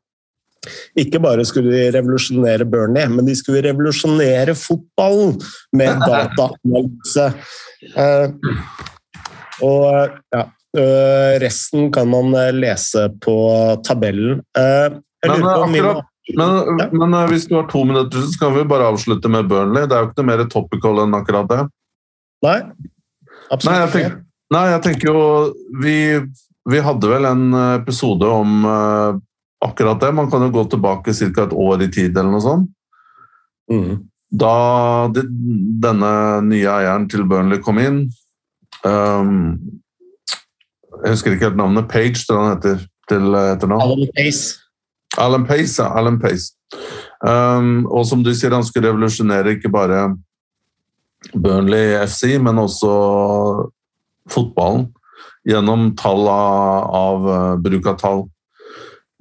ikke bare skulle de revolusjonere Burnley, men de skulle revolusjonere fotballen med dataanalyse. Uh, og ja, resten kan man lese på tabellen. Men, akkurat, men, ja. men, eh, hvis du har to minutter, så kan vi bare avslutte med Burnley. Det er jo ikke noe mer topical enn akkurat det. Nei, absolutt nei, jeg tenker, nei, jeg tenker jo vi, vi, hadde vel en episode om uh, akkurat det. Man kan jo gå tilbake ca. et år i tid eller noe sånt. Mm. Da de, denne nye eieren til Burnley kom inn um, Jeg husker ikke helt navnet. Page, tror jeg han heter til etternavn. Alan Pace. Alan Pace, ja. Alan Pace. Um, og som du sier, han skulle revolusjonere ikke bare Burnley FC, men også fotballen gjennom tall av, av uh, bruk av tall.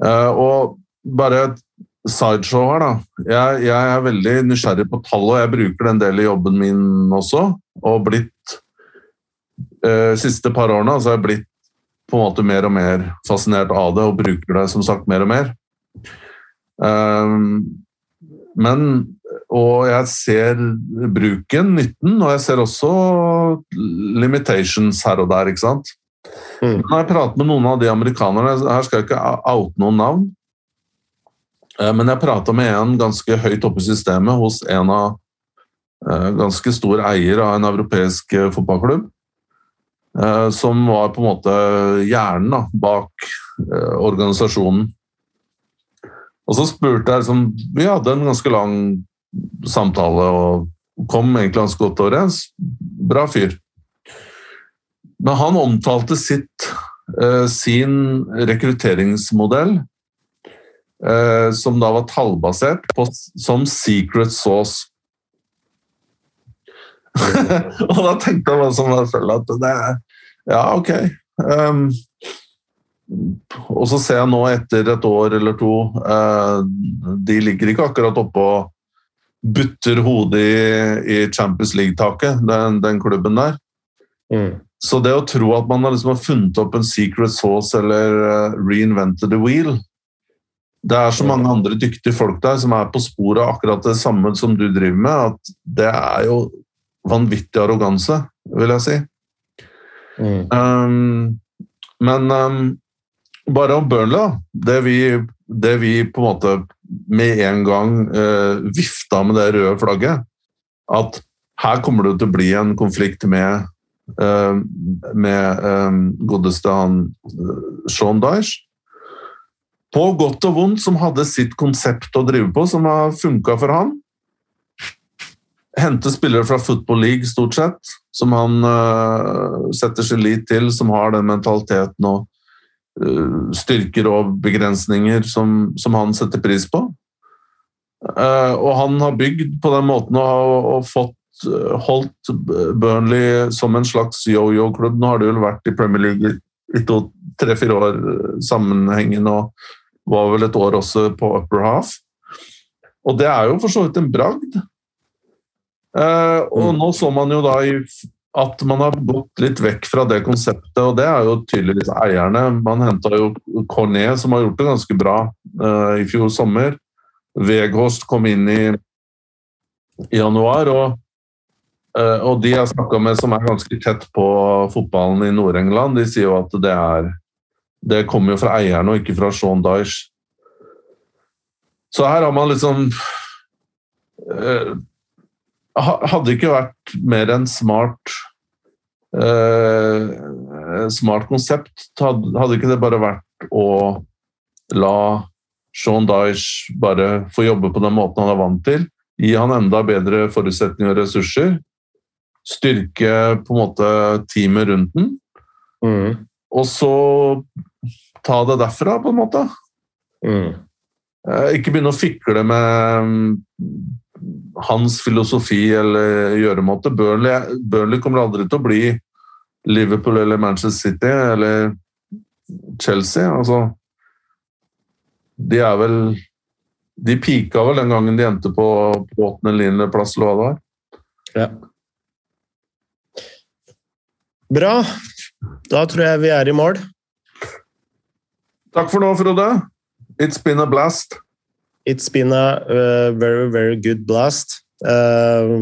Uh, og bare et sideshow her, da. Jeg, jeg, er veldig nysgjerrig på tall, og jeg bruker den delen del i jobben min også. Og blitt uh, siste par årene altså jeg blitt på en måte mer og mer fascinert av det og bruker det som sagt mer og mer. Um, men Og jeg ser bruken, nytten, og jeg ser også limitations her og der, ikke sant. Mm. Når jeg prater med noen av de amerikanerne Her skal jeg ikke oute noen navn. Eh, men jeg prata med en ganske høyt oppe i systemet hos en av eh, ganske stor eier av en europeisk eh, fotballklubb. Som var på en måte hjernen bak organisasjonen. Og så spurte jeg liksom Vi hadde en ganske lang samtale og kom egentlig ganske godt overens. Bra fyr. Men han omtalte sitt, eh, sin rekrutteringsmodell, eh, som da var tallbasert, på, som secret sauce. og da tenkte jeg meg sånn at det er Ja, ok. Um, og så ser jeg nå etter et år eller to eh, De ligger ikke akkurat oppå butter hodet i, Champions League-taket, den, den, klubben der. Mm. Så det å tro at man har liksom funnet opp en secret sauce eller uh, reinvented the wheel Det er så mange andre dyktige folk der som er på sporet av akkurat det samme som du driver med, at det er jo vanvittig arroganse, vil jeg si. Mm. Um, men um, bare om Burnley. Det vi, det vi, på en måte med en gang eh, vifta med det røde flagget, at her kommer det til å bli en konflikt med, eh, med eh, godeste han eh, Sean Dyche. På godt og vondt, som hadde sitt konsept å drive på, som har funka for han. Hente spillere fra Football League, stort sett, som han uh, setter sin lit til, som har den mentaliteten og Eh, styrker og begrensninger som, som han setter pris på. Uh, og han har bygd på den måten og, og fått uh, holdt Burnley som en slags yo-yo-klubb. Nå har det vel vært i Premier League i tre-fire år sammenhengende og var vel et år også på upper half. Og det er jo for så vidt en bragd. Og mm. nå så man jo da i at man har gått litt vekk fra det konseptet, og det er jo tydeligvis eierne. Man henta jo Cornet, som har gjort det ganske bra uh, i fjor sommer. Veghorst kom inn i, januar, og, uh, og de jeg snakka med som er ganske tett på fotballen i Nord-England, de sier jo at det er Det kommer jo fra eierne og ikke fra Sean Dyche. Så her har man liksom uh, hadde ikke vært mer enn smart eh, smart konsept. Hadde, ikke det bare vært å la Sean Dyche bare få jobbe på den måten han er vant til, gi han enda bedre forutsetninger og ressurser, styrke på en måte teamet rundt den, Mm. og så ta det derfra, på en måte. Mm. Eh, Ikke begynne å fikle med hans filosofi eller gjøremåte. Burnley, Burnley kommer aldri til å bli Liverpool eller Manchester City eller Chelsea. Altså, de er vel De pika vel den gangen de endte på på åttende eller niende plass, eller hva det var. Ja. Bra. Da tror jeg vi er i mål. Takk for nå, Frode. It's been a blast. It's been a uh, very, very good blast. Uh,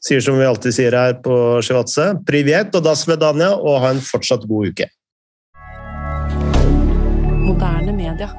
sier som vi alltid sier her på Sjivatse, privet og das vedanja, og ha en fortsatt god uke. Moderne media.